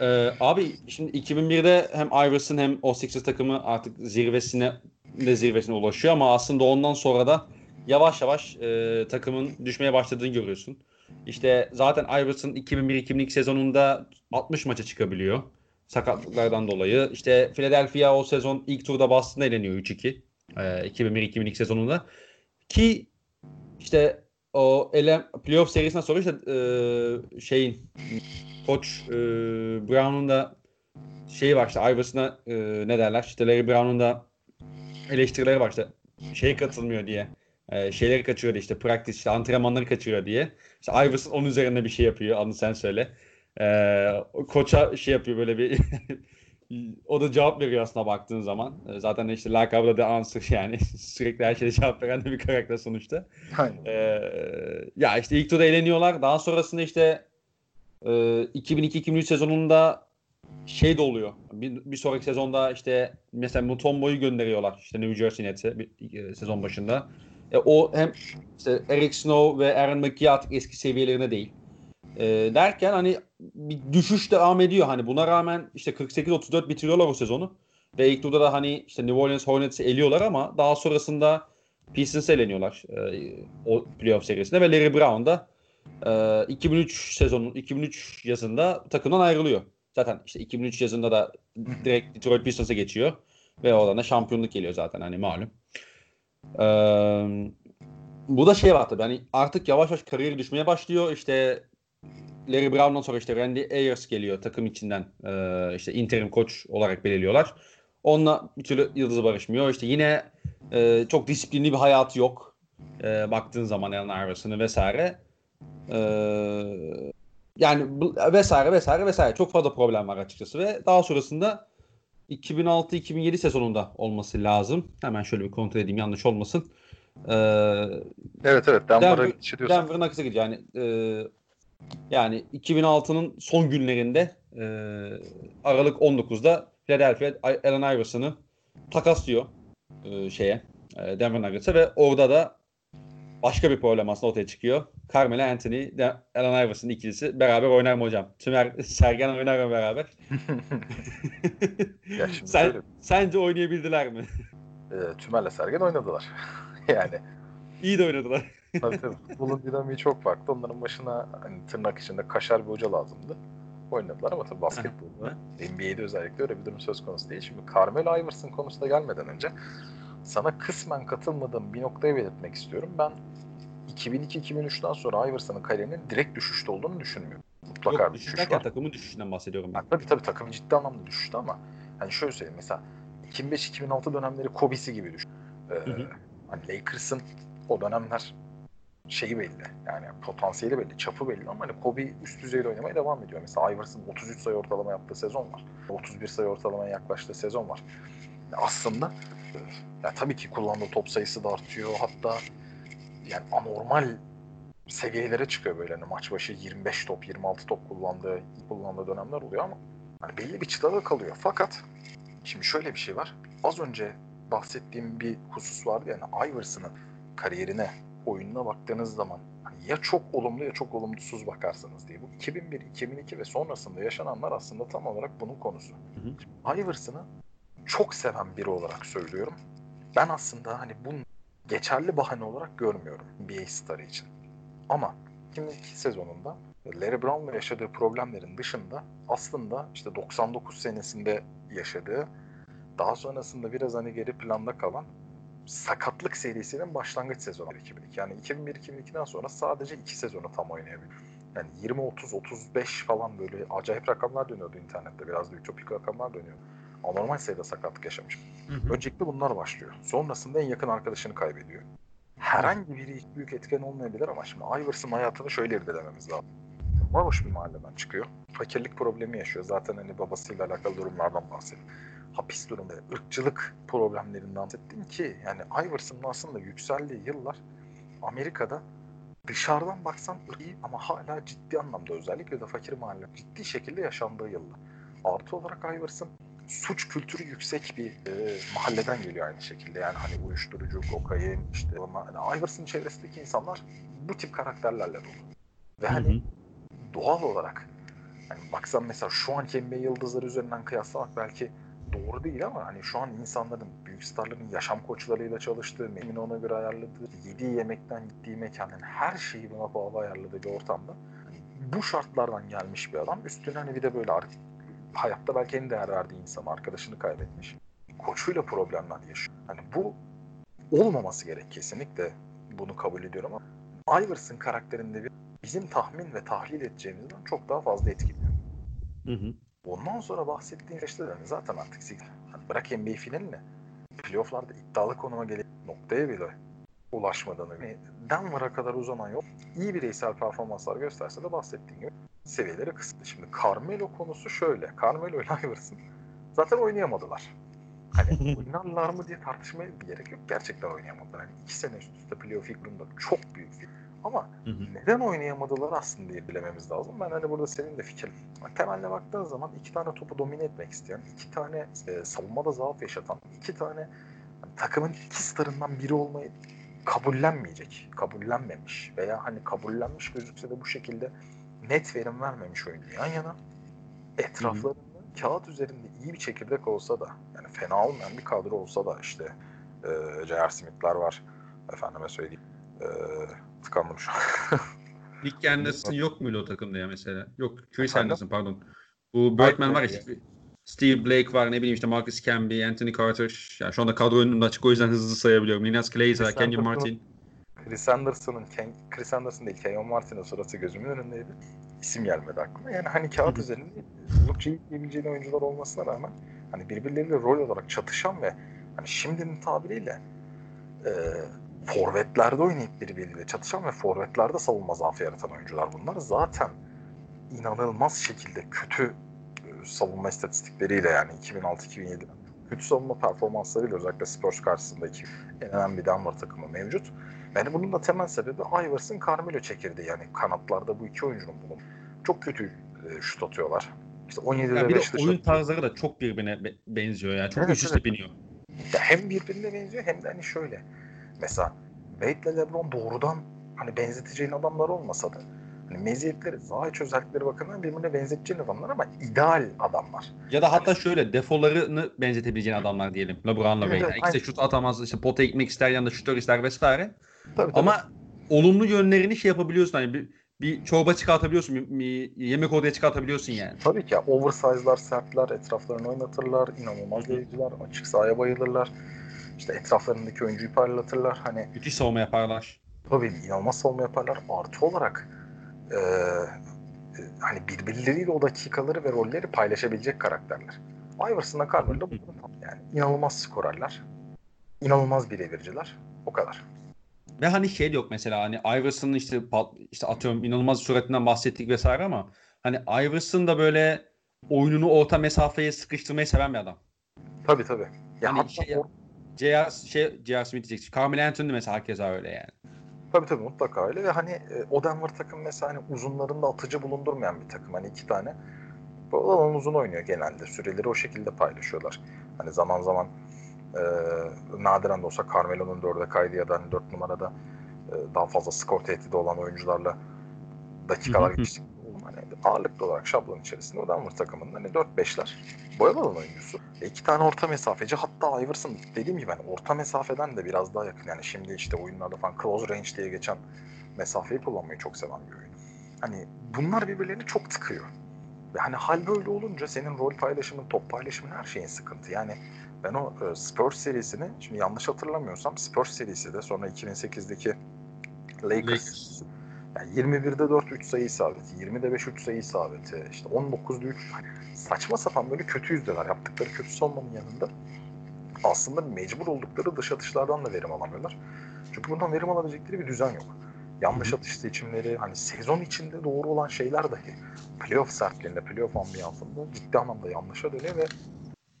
Ee, abi şimdi 2001'de hem Iverson hem o Sixers takımı artık zirvesine de zirvesine ulaşıyor ama aslında ondan sonra da yavaş yavaş e, takımın düşmeye başladığını görüyorsun. İşte zaten Iverson 2001-2002 sezonunda 60 maça çıkabiliyor sakatlıklardan dolayı. İşte Philadelphia o sezon ilk turda Boston'a eleniyor 3-2. E, 2001-2002 sezonunda. Ki işte o ele playoff serisinden sonra işte e, şeyin koç e, Brown'un da şeyi var işte Iverson'a e, ne derler işte Larry Brown'un da eleştirileri var işte şey katılmıyor diye. E, şeyleri kaçırıyor işte practice işte antrenmanları kaçırıyor diye. İşte Iverson onun üzerinde bir şey yapıyor. Anı sen söyle. E, koça şey yapıyor böyle bir o da cevap veriyor aslında baktığın zaman. E, zaten işte lakabı da answer yani. Sürekli her şeye cevap veren de bir karakter sonuçta. Aynen. E, ya işte ilk turda eğleniyorlar. Daha sonrasında işte e, 2002-2003 sezonunda şey de oluyor. Bir, bir sonraki sezonda işte mesela Mutombo'yu gönderiyorlar işte New Jersey Nets'e e, sezon başında. E, o hem işte Eric Snow ve Aaron McGee artık eski seviyelerine değil. E, derken hani bir düşüş devam ediyor. Hani buna rağmen işte 48-34 bitiriyorlar o sezonu. Ve ilk turda da hani işte New Orleans Hornets'i eliyorlar ama daha sonrasında Pistons'e eleniyorlar e, o playoff serisinde ve Larry Brown da e, 2003 sezonun 2003 yazında takımdan ayrılıyor. Zaten işte 2003 yazında da direkt Detroit Pistons'a geçiyor. Ve oradan da şampiyonluk geliyor zaten hani malum. Ee, bu da şey var tabii hani artık yavaş yavaş kariyeri düşmeye başlıyor. İşte Larry Brown'dan sonra işte Randy Ayers geliyor takım içinden e, işte interim koç olarak belirliyorlar. Onunla bir türlü yıldız barışmıyor. İşte yine e, çok disiplinli bir hayatı yok. E, baktığın zaman Allen Iverson'ı vesaire. E, yani vesaire vesaire vesaire çok fazla problem var açıkçası ve daha sonrasında 2006-2007 sezonunda olması lazım. Hemen şöyle bir kontrol edeyim yanlış olmasın. Ee, evet evet Denver'a Denver, Denver'ın akısa gidiyor. Yani e, yani 2006'nın son günlerinde e, Aralık 19'da Philadelphia Allen Iverson'ı takaslıyor e, şeye e, Denver Nuggets'a ve orada da başka bir problem aslında ortaya çıkıyor. Carmelo Anthony, Allen Iverson ikilisi beraber oynar mı hocam? Tümer, Sergen oynar mı beraber? ya şimdi Sen. Sence oynayabildiler mi? E, Tümer'le Sergen oynadılar. yani. İyi de oynadılar. tabii tabii. Futbolun dinamiği çok farklı. Onların başına hani tırnak içinde kaşar bir hoca lazımdı. Oynadılar ama tabii basketbolda NBA'de özellikle öyle bir durum söz konusu değil. Şimdi Carmelo Iverson konusuna gelmeden önce sana kısmen katılmadığım bir noktayı belirtmek istiyorum. Ben 2002-2003'ten sonra Iverson'ın kariyerinin direkt düşüşte olduğunu düşünmüyorum. Mutlaka Yok bir düşüş var. takımın düşüşünden bahsediyorum ben. Yani tabii tabii takım ciddi anlamda düştü ama hani şöyle söyleyeyim mesela 2005-2006 dönemleri Kobe'si gibi düştü. Ee, Hı hı. hani Lakers'ın o dönemler şeyi belli. Yani potansiyeli belli, çapı belli ama hani Kobe üst düzeyde oynamaya devam ediyor. Mesela Iverson 33 sayı ortalama yaptığı sezon var. 31 sayı ortalamaya yaklaştığı sezon var. Aslında ya tabii ki kullandığı top sayısı da artıyor. Hatta yani anormal seviyelere çıkıyor böyle hani maç başı 25 top, 26 top kullandığı kullandığı dönemler oluyor ama hani belli bir çıtada kalıyor. Fakat şimdi şöyle bir şey var. Az önce bahsettiğim bir husus vardı yani Iverson'ın kariyerine, oyununa baktığınız zaman hani ya çok olumlu ya çok olumsuz bakarsanız diye. Bu 2001, 2002 ve sonrasında yaşananlar aslında tam olarak bunun konusu. Iverson'ı çok seven biri olarak söylüyorum. Ben aslında hani bunu geçerli bahane olarak görmüyorum NBA starı için. Ama 2002 sezonunda Larry Brown'la yaşadığı problemlerin dışında aslında işte 99 senesinde yaşadığı daha sonrasında biraz hani geri planda kalan sakatlık serisinin başlangıç sezonu 2002. Yani 2001-2002'den sonra sadece iki sezonu tam oynayabildi. Yani 20-30-35 falan böyle acayip rakamlar dönüyordu internette. Biraz da ütopik rakamlar dönüyor. Anormal sayıda sakatlık yaşamış. Öncelikle bunlar başlıyor. Sonrasında en yakın arkadaşını kaybediyor. Herhangi biri büyük etken olmayabilir ama şimdi Iverson hayatını şöyle irdelememiz lazım. Varoş bir mahalleden çıkıyor. Fakirlik problemi yaşıyor. Zaten hani babasıyla alakalı durumlardan bahsediyor. Hapis durumda, ırkçılık problemlerinden bahsettim ki yani Iverson'ın aslında yükseldiği yıllar Amerika'da dışarıdan baksan iyi ama hala ciddi anlamda özellikle de fakir mahalle ciddi şekilde yaşandığı yıllar. Artı olarak Iverson suç kültürü yüksek bir e, mahalleden geliyor aynı şekilde. Yani hani uyuşturucu, kokain, işte ama hani çevresindeki insanlar bu tip karakterlerle dolu. Ve Hı hani hı. doğal olarak hani baksan mesela şu anki NBA yıldızları üzerinden kıyaslamak belki doğru değil ama hani şu an insanların, büyük starların yaşam koçlarıyla çalıştığı, menümünü ona göre ayarladığı, yediği yemekten gittiği mekanın her şeyi buna bağlı ayarladığı bir ortamda hani bu şartlardan gelmiş bir adam. Üstüne hani bir de böyle ar- hayatta belki en değer verdiği insan arkadaşını kaybetmiş. Koçuyla problemler yaşıyor. Hani bu olmaması gerek kesinlikle bunu kabul ediyorum ama Iverson karakterinde bir bizim tahmin ve tahlil edeceğimizden çok daha fazla etkiliyor. Hı hı. Ondan sonra bahsettiğim işte de zaten artık hani bırak NBA finaline playofflarda iddialı konuma gelip noktaya bile ulaşmadığını yani Denver'a kadar uzanan yol iyi bireysel performanslar gösterse de bahsettiğim gibi seviyeleri kısıtlı. Şimdi Carmelo konusu şöyle. Carmelo ile Iverson zaten oynayamadılar. Hani oynarlar mı diye tartışmaya gerek yok. Gerçekten oynayamadılar. Hani iki sene üst üste playoff yıkımında çok büyük bir ama Hı hı. neden oynayamadılar aslında diye bilememiz lazım. Ben hani burada senin de fikrin. Temeline baktığın zaman iki tane topu domine etmek isteyen, iki tane e, savunmada zaaf yaşatan, iki tane hani, takımın iki starından biri olmayı kabullenmeyecek, kabullenmemiş veya hani kabullenmiş gözükse de bu şekilde net verim vermemiş oyuncu yan yana etraflarında kağıt üzerinde iyi bir çekirdek olsa da yani fena olmayan bir kadro olsa da işte e, J.R. Smith'ler var efendime söyleyeyim e, tıkandım şu an. Nick Anderson yok muydu o takımda ya mesela? Yok Chris Efendim? Anderson pardon. Bu Birdman var ya Steve Blake var ne bileyim işte Marcus Camby, Anthony Carter. Yani şu anda kadro önümde açık o yüzden hızlı sayabiliyorum. Var, Chris Kenyon Martin. Chris Anderson'ın Chris Anderson değil Kenyon Martin'in suratı gözümün önündeydi. İsim gelmedi aklıma. Yani hani kağıt üzerinde oldukça iyi diyebileceğin oyuncular olmasına rağmen hani birbirleriyle rol olarak çatışan ve hani şimdinin tabiriyle e, forvetlerde oynayıp birbiriyle çatışan ve forvetlerde savunma zaafı yaratan oyuncular bunlar. Zaten inanılmaz şekilde kötü savunma istatistikleriyle yani 2006-2007 kötü savunma performanslarıyla özellikle Spurs karşısındaki en önemli Denver takımı mevcut. Yani bunun da temel sebebi Iverson Carmelo çekirdeği yani kanatlarda bu iki oyuncunun bulunumu. Çok kötü e, şut atıyorlar. İşte 17'de Ya bir de 5'te oyun şut- tarzları da çok birbirine be- benziyor ya. Çok Evet, üst üste evet. biniyor. Ya hem birbirine benziyor hem de hani şöyle. Mesela Wade ile LeBron doğrudan hani benzeteceğin adamlar olmasa da hani meziyetleri, zahiç özellikleri bakımından birbirine benzeteceğin adamlar ama ideal adamlar. Ya da hatta şöyle defolarını benzetebileceğin adamlar diyelim. LeBron'la Evet, Wade. evet, ikisi şut atamaz, işte pota gitmek ister yanında şutör ister vesaire. Tabii, tabii. Ama olumlu yönlerini şey yapabiliyorsun hani bir, bir çorba çıkartabiliyorsun, bir, yemek odaya çıkartabiliyorsun yani. Tabii ki ya, oversize'lar, sertler, etraflarını oynatırlar, inanılmaz deviciler, açık sahaya bayılırlar. İşte etraflarındaki oyuncuyu parlatırlar. Hani Müthiş savunma yaparlar. tabii inanılmaz savunma yaparlar. Artı olarak eee hani birbirleriyle o dakikaları ve rolleri paylaşabilecek karakterler. Iverson'la Carmelo da yani. inanılmaz skorerler. inanılmaz birebirciler. O kadar. Ve hani şey yok mesela hani Iverson'ın işte işte atıyorum inanılmaz suretinden bahsettik vesaire ama hani Iverson da böyle oyununu orta mesafeye sıkıştırmayı seven bir adam. Tabii tabii. Ya hani şey, o... J.R. Şey, J.R. Smith diyeceksin. Carmelo Anthony mesela herkese öyle yani. Tabii tabii mutlaka öyle ve hani e, o Denver takım mesela hani uzunlarında atıcı bulundurmayan bir takım. Hani iki tane bu alan uzun oynuyor genelde. Süreleri o şekilde paylaşıyorlar. Hani zaman zaman e, nadiren de olsa Carmelo'nun dörde kaydı ya da hani dört numarada e, daha fazla skor tehdidi olan oyuncularla dakikalar geçtik. Ağırlıklı olarak şablon içerisinde Denver takımının hani 4-5'ler boyalı alan oyuncusu. E, iki tane orta mesafeci hatta Iverson dediğim gibi hani orta mesafeden de biraz daha yakın. Yani şimdi işte oyunlarda falan close range diye geçen mesafeyi kullanmayı çok seven bir oyun. Hani bunlar birbirlerini çok tıkıyor. Ve hani hal böyle olunca senin rol paylaşımın, top paylaşımın her şeyin sıkıntı. Yani ben o e, Spurs serisini, şimdi yanlış hatırlamıyorsam Spurs serisi de sonra 2008'deki Lakers, Lakers. Yani 21'de 4 3 sayı isabeti, 20'de 5 3 sayı isabeti, işte 19'da 3 hani saçma sapan böyle kötü yüzdeler yaptıkları kötü savunmanın yanında aslında mecbur oldukları dış atışlardan da verim alamıyorlar. Çünkü bundan verim alabilecekleri bir düzen yok. Yanlış atış seçimleri, hani sezon içinde doğru olan şeyler dahi playoff sertliğinde, playoff ambiyansında ciddi anlamda yanlışa dönüyor ve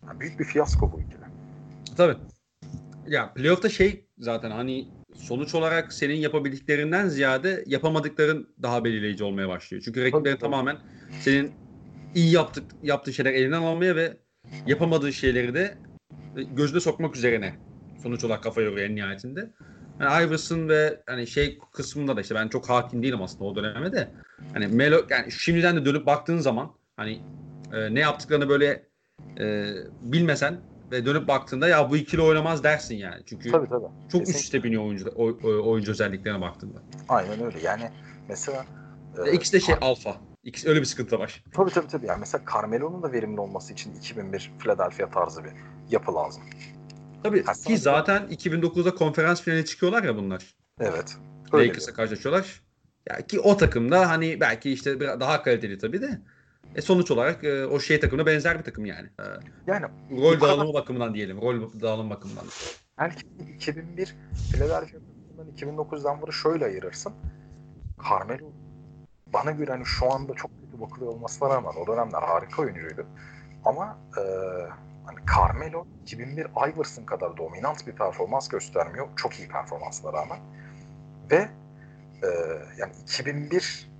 yani büyük bir fiyasko bu ikili. Tabii. Ya playoff'ta şey zaten hani sonuç olarak senin yapabildiklerinden ziyade yapamadıkların daha belirleyici olmaya başlıyor. Çünkü rakiplerin tamamen senin iyi yaptık yaptığı şeyler elinden almaya ve yapamadığın şeyleri de gözüne sokmak üzerine sonuç olarak kafa yoruyor en nihayetinde. Yani Iverson ve hani şey kısmında da işte ben çok hakim değilim aslında o döneme de. Hani Melo yani şimdiden de dönüp baktığın zaman hani e, ne yaptıklarını böyle e, bilmesen ve dönüp baktığında ya bu ikili oynamaz dersin yani. Çünkü tabii, tabii. çok Kesinlikle. üst üste biniyor oyuncu, oyuncu özelliklerine baktığında. Aynen öyle. Yani mesela e, ikisi de şey alfa. İkisi öyle bir sıkıntı var. Tabii tabii tabii. Yani mesela Carmelo'nun da verimli olması için 2001 Philadelphia tarzı bir yapı lazım. Tabii ha, ki zaten 2009'da konferans finali çıkıyorlar ya bunlar. Evet. Lakers'a karşılaşıyorlar. Ya ki o takımda hani belki işte daha kaliteli tabii de e sonuç olarak e, o şey takımına benzer bir takım yani. E, yani rol dağılımı bakımından diyelim. Rol dağılım bakımından. Belki 2001 Philadelphia takımından 2009 Denver'ı şöyle ayırırsın. Carmelo bana göre hani şu anda çok kötü bakılıyor olmasına rağmen o dönemler harika oyuncuydu. Ama e, hani Carmelo 2001 Iverson kadar dominant bir performans göstermiyor. Çok iyi performansına rağmen. Ve e, yani 2001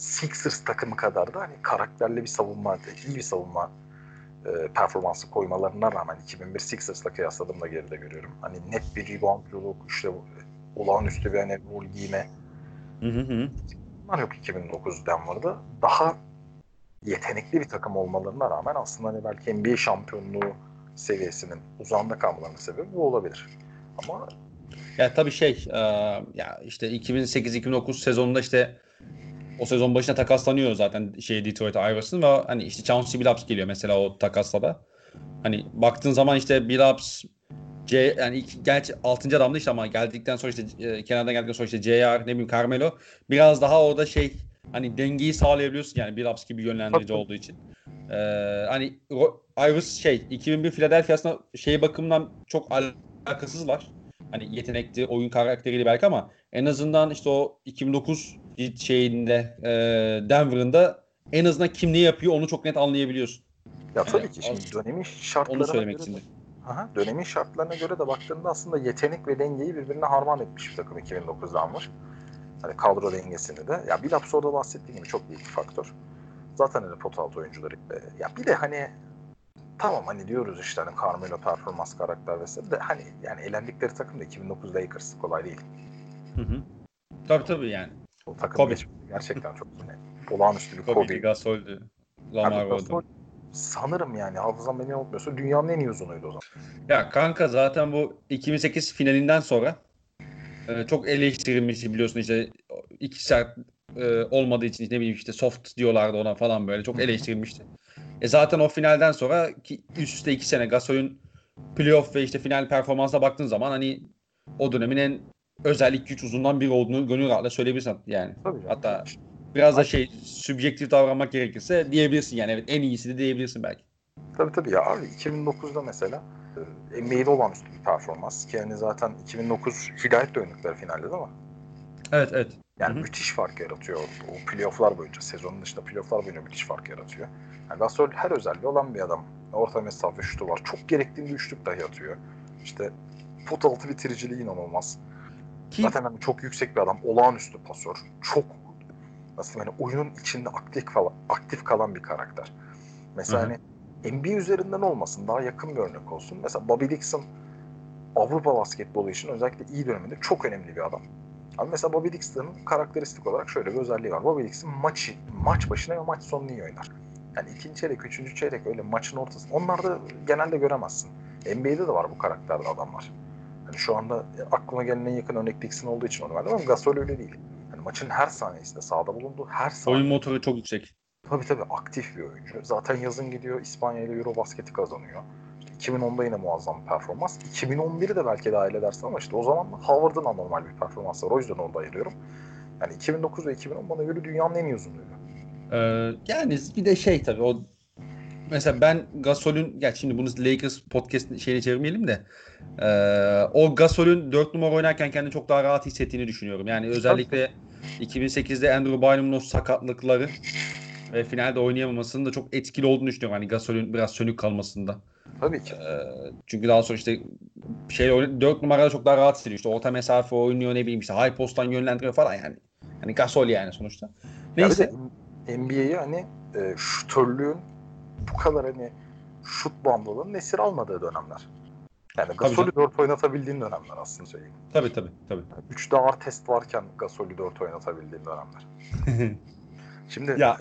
Sixers takımı kadar da hani karakterli bir savunma, iyi bir savunma e, performansı koymalarına rağmen 2001 Sixers'la kıyasladığımda geride görüyorum. Hani net bir reboundculuk, işte olağanüstü bir hani rol giyme. Hı hı. Bunlar yok 2009 Denver'da. Daha yetenekli bir takım olmalarına rağmen aslında hani belki NBA şampiyonluğu seviyesinin uzağında kalmalarının sebebi bu olabilir. Ama ya tabii şey e, ya işte 2008-2009 sezonunda işte o sezon başına takaslanıyor zaten şey Detroit Iverson ve hani işte Chauncey Billups geliyor mesela o takasla da. Hani baktığın zaman işte Billups C yani ilk, gerçi 6. adamdı işte ama geldikten sonra işte e, kenardan geldikten sonra işte JR ne bileyim Carmelo biraz daha orada şey hani dengeyi sağlayabiliyorsun yani Billups gibi yönlendirici olduğu için. Ee, hani Iverson şey 2001 Philadelphia'sında şey bakımından çok alakasızlar. Hani yetenekli oyun karakteriyle belki ama en azından işte o 2009 şeyinde e, Denver'ın en azından kim ne yapıyor onu çok net anlayabiliyorsun. Ya tabii yani, ki şimdi dönemin şartlarına onu söylemek göre, aha, dönemin şartlarına göre de baktığında aslında yetenek ve dengeyi birbirine harman etmiş bir takım 2009'dan var. Hani kadro dengesini de. Ya bir orada bahsettiğim gibi çok büyük bir faktör. Zaten hani pot altı oyuncuları. Ya bir de hani tamam hani diyoruz işte hani Carmelo performans karakter vesaire de hani yani elendikleri takım da 2009 Lakers kolay değil. Hı hı. Tabii tabii yani. O takım Kobe. gerçekten çok yani, olağanüstü bir Kobe. Kobe, Gasol'dü. Lamar Odom. Sanırım yani hafızam beni unutmuyorsa dünyanın en iyi uzunuydu o zaman. Ya kanka zaten bu 2008 finalinden sonra e, çok eleştirilmiş biliyorsun işte iki saat e, olmadığı için ne bileyim işte soft diyorlardı ona falan böyle çok eleştirilmişti. E zaten o finalden sonra ki üst üste iki sene Gasol'ün playoff ve işte final performansına baktığın zaman hani o dönemin en özel 2-3 uzundan biri olduğunu gönül rahatlıkla söyleyebilirsin yani. Tabii Hatta biraz da şey sübjektif davranmak gerekirse diyebilirsin yani evet en iyisi de diyebilirsin belki. Tabii tabii ya abi 2009'da mesela NBA'de olağanüstü bir performans. Ki yani zaten 2009 Hidayet'le oynadıkları finalde değil mi? Evet evet. Yani Hı-hı. müthiş fark yaratıyor o, o playofflar boyunca. Sezonun dışında playofflar boyunca müthiş fark yaratıyor. Yani Gasol her özelliği olan bir adam. Orta mesafe şutu var. Çok gerektiğinde üçlük dahi atıyor. İşte pot altı bitiriciliği inanılmaz. Ki Zaten hani çok yüksek bir adam. Olağanüstü pasör. Çok nasıl hani oyunun içinde aktif kalan, aktif kalan bir karakter. Mesela hı. hani NBA üzerinden olmasın. Daha yakın bir örnek olsun. Mesela Bobby Dixon Avrupa basketbolu için özellikle iyi döneminde çok önemli bir adam. Ama mesela Bobby Dixon'ın karakteristik olarak şöyle bir özelliği var. Bobby Dixon maçı, maç başına ve maç sonunu iyi oynar. Yani ikinci çeyrek, üçüncü çeyrek öyle maçın ortası. Onlarda genelde göremezsin. NBA'de de var bu karakterde adamlar. Hani şu anda aklıma gelen en yakın örnek Dixon olduğu için onu verdim ama Gasol öyle değil. Yani maçın her saniyesinde sahada bulunduğu her saniye. oyun motoru çok yüksek. Tabii tabii aktif bir oyuncu. Zaten yazın gidiyor İspanya ile Eurobasket'i kazanıyor. İşte 2010'da yine muazzam bir performans. 2011'i de belki dahil edersin ama işte o zaman Howard'ın anormal bir performansı var. O yüzden orada ayırıyorum. Yani 2009 ve 2010 bana göre dünyanın en iyi uzunluğuydu. Ee, yani bir de şey tabii o mesela ben Gasol'ün ya şimdi bunu Lakers podcast şeyine çevirmeyelim de ee, o Gasol'ün 4 numara oynarken kendini çok daha rahat hissettiğini düşünüyorum. Yani özellikle 2008'de Andrew Bynum'un o sakatlıkları ve finalde oynayamamasının da çok etkili olduğunu düşünüyorum. Hani Gasol'ün biraz sönük kalmasında. Tabii ki. Ee, çünkü daha sonra işte şey 4 numarada çok daha rahat hissediyor. İşte orta mesafe oynuyor ne bileyim işte high posttan yönlendiriyor falan yani. Hani Gasol yani sonuçta. Neyse. NBA'yi hani e, şutörlüğün bu kadar hani şut bandolunun esir almadığı dönemler. Yani Gasol'ü 4 oynatabildiğin dönemler aslında söyleyeyim. Tabii tabii tabii. 3'de Artest varken Gasol'ü 4 oynatabildiğin dönemler. Şimdi Ya.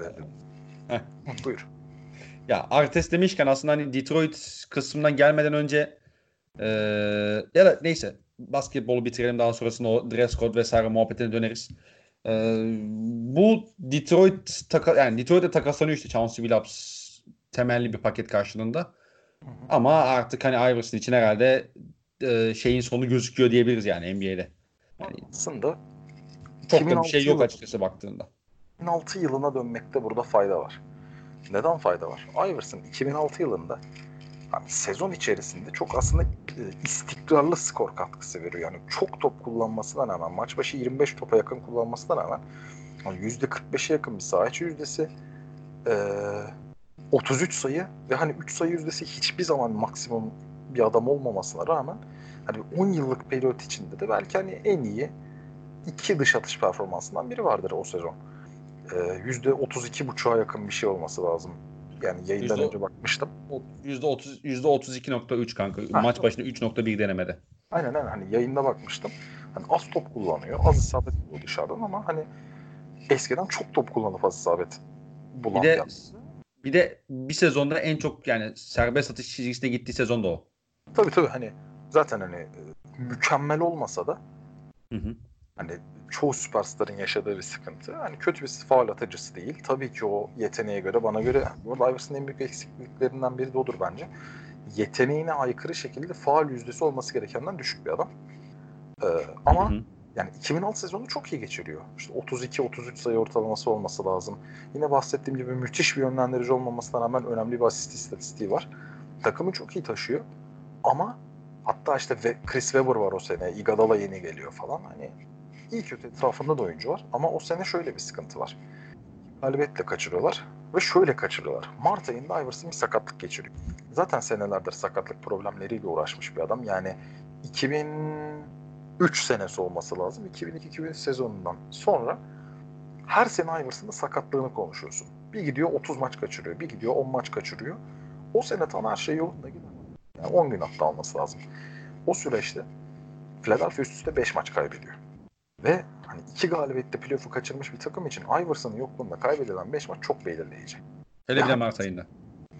e, buyur. Ya Artes demişken aslında hani Detroit kısmından gelmeden önce eee, ya da neyse basketbolu bitirelim daha sonrasında o dress code vesaire muhabbetine döneriz. Eee, bu Detroit taka, yani Detroit'e takaslanıyor işte Chauncey Billups temelli bir paket karşılığında. Hı hı. Ama artık hani Iverson için herhalde eee, şeyin sonu gözüküyor diyebiliriz yani NBA'de. Yani Aslında çok da bir 2006 şey yok yılı- açıkçası baktığında. 2006 yılına dönmekte burada fayda var. Neden fayda var? Iverson 2006 yılında yani sezon içerisinde çok aslında e, istikrarlı skor katkısı veriyor. Yani çok top kullanmasına rağmen maç başı 25 topa yakın kullanmasına rağmen yani %45'e yakın bir saha içi yüzdesi e, 33 sayı ve hani 3 sayı yüzdesi hiçbir zaman maksimum bir adam olmamasına rağmen hani 10 yıllık periyot içinde de belki hani en iyi iki dış atış performansından biri vardır o sezon. Ee, Yüzde 32,5'a yakın bir şey olması lazım. Yani yayından önce bakmıştım. O %30 %32.3 kanka. Ha. Maç başına 3.1 denemede. Aynen aynen hani yayında bakmıştım. Hani az top kullanıyor. Az isabet buluyor dışarıdan ama hani eskiden çok top kullanıp az isabet bulan Bir bir de adam. Bir de bir sezonda en çok yani serbest atış çizgisine gittiği sezon da o. Tabii tabii hani zaten hani e, mükemmel olmasa da Hı hı. hani çoğu süperstarın yaşadığı bir sıkıntı. Hani kötü bir faul atıcısı değil. Tabii ki o yeteneğe göre bana göre bu arada Iverson'ın en büyük eksikliklerinden biri de odur bence. Yeteneğine aykırı şekilde faul yüzdesi olması gerekenden düşük bir adam. Ee, ama Hı hı. Yani 2006 sezonu çok iyi geçiriyor. İşte 32-33 sayı ortalaması olması lazım. Yine bahsettiğim gibi müthiş bir yönlendirici olmamasına rağmen önemli bir asist istatistiği var. Takımı çok iyi taşıyor. Ama hatta işte Chris Webber var o sene. Iguodala yeni geliyor falan. Hani iyi kötü etrafında da oyuncu var. Ama o sene şöyle bir sıkıntı var. Galibiyetle kaçırıyorlar. Ve şöyle kaçırıyorlar. Mart ayında Iverson bir sakatlık geçiriyor. Zaten senelerdir sakatlık problemleriyle uğraşmış bir adam. Yani 2003 senesi olması lazım. 2002-2003 sezonundan sonra her sene Iverson'ın sakatlığını konuşuyorsun. Bir gidiyor 30 maç kaçırıyor. Bir gidiyor 10 maç kaçırıyor. O sene tam her şey yolunda gider. Yani 10 gün hatta alması lazım. O süreçte Philadelphia üst üste 5 maç kaybediyor. Ve hani iki galibiyette playoff'u kaçırmış bir takım için Iverson'ın yokluğunda kaybedilen 5 maç çok belirleyici. Hele bir de. Mart ayında.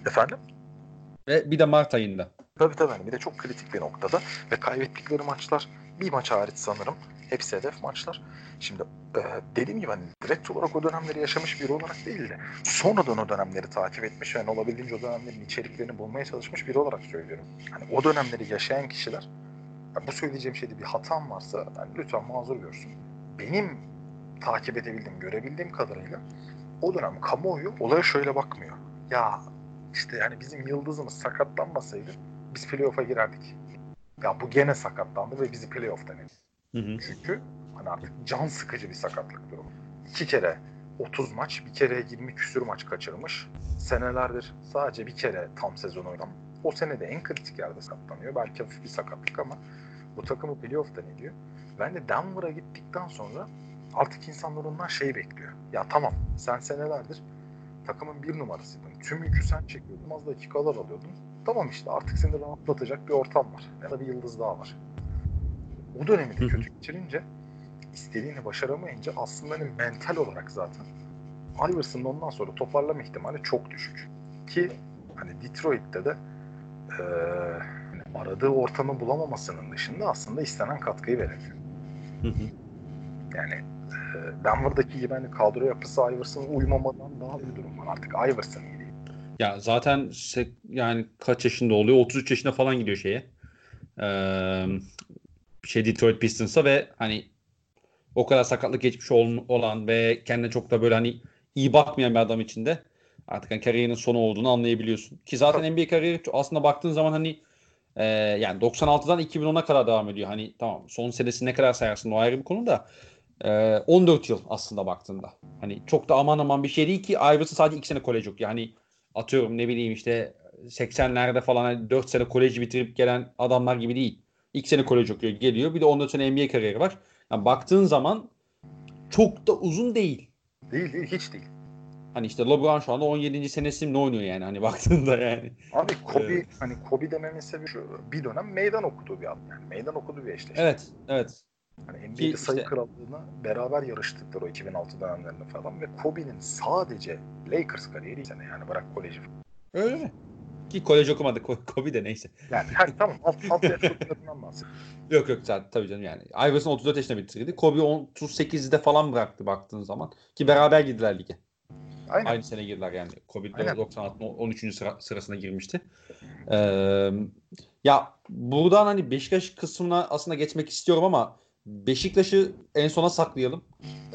Efendim? Ve bir de Mart ayında. Tabii tabii bir de çok kritik bir noktada ve kaybettikleri maçlar bir maç hariç sanırım hepsi hedef maçlar. Şimdi e, dediğim gibi hani direkt olarak o dönemleri yaşamış biri olarak değil de sonradan o dönemleri takip etmiş ve hani olabildiğince o dönemlerin içeriklerini bulmaya çalışmış biri olarak söylüyorum. Hani o dönemleri yaşayan kişiler ya bu söyleyeceğim şeyde bir hatam varsa hani lütfen mazur görsün. Benim takip edebildiğim, görebildiğim kadarıyla o dönem kamuoyu olaya şöyle bakmıyor. Ya işte yani bizim yıldızımız sakatlanmasaydı biz playoff'a girerdik. Ya bu gene sakatlandı ve bizi playoff'tan Hı Çünkü hani artık can sıkıcı bir sakatlık durumu. İki kere 30 maç, bir kere 20 küsür maç kaçırmış. Senelerdir sadece bir kere tam sezon oynamış. O sene de en kritik yerde sakatlanıyor. Belki hafif bir sakatlık ama bu takımı playoff'tan ediyor. Ben de Denver'a gittikten sonra artık insanlar ondan şey bekliyor. Ya tamam sen senelerdir takımın bir numarasıydın. Tüm yükü sen çekiyordun. Az dakikalar alıyordun. Tamam işte artık seni rahatlatacak bir ortam var. Ya da bir yıldız daha var. O dönemi de kötü geçirince istediğini başaramayınca aslında hani mental olarak zaten Iverson'ın ondan sonra toparlama ihtimali çok düşük. Ki hani Detroit'te de e, aradığı ortamı bulamamasının dışında aslında istenen katkıyı veremiyor. Yani e, Denver'daki gibi hani kadro yapısı Iverson'a uymamadan daha bir durum var. Artık Iverson. Ya zaten yani kaç yaşında oluyor? 33 yaşında falan gidiyor şeye. Ee, şey Detroit Pistons'a ve hani o kadar sakatlık geçmiş olan ve kendine çok da böyle hani iyi bakmayan bir adam için de artık hani kariyerinin sonu olduğunu anlayabiliyorsun. Ki zaten NBA kariyeri aslında baktığın zaman hani e, yani 96'dan 2010'a kadar devam ediyor. Hani tamam son senesi ne kadar sayarsın o ayrı bir konu da e, 14 yıl aslında baktığında. Hani çok da aman aman bir şey değil ki Iverson sadece 2 sene kolej yok. Yani atıyorum ne bileyim işte 80'lerde falan hani 4 sene koleji bitirip gelen adamlar gibi değil. 2 sene kolej okuyor geliyor. Bir de ondan sonra NBA kariyeri var. Yani baktığın zaman çok da uzun değil. Değil değil hiç değil. Hani işte LeBron şu anda 17. senesi ne oynuyor yani hani baktığında yani. Abi Kobe evet. hani Kobe dememin sebebi şu bir dönem meydan okuduğu bir adam yani meydan okuduğu bir eşleşme. Evet evet. Hani NBA'de sayı işte, krallığına beraber yarıştıkları o 2006 dönemlerinde falan ve Kobe'nin sadece Lakers kariyeri sene yani bırak koleji. Öyle mi? Ki kolej okumadı. Kobe de neyse. Yani her, tamam alt, alt yaş çocuklarından bahsediyorum. Yok yok tabii canım yani. Iverson 34 yaşında bitirdi. Kobe 38'de falan bıraktı baktığın zaman. Ki beraber girdiler lige. Aynen. Aynı sene girdiler yani. Kobe 96'ın 13. Sıra, sırasına girmişti. Ee, ya buradan hani Beşiktaş kısmına aslında geçmek istiyorum ama Beşiktaş'ı en sona saklayalım.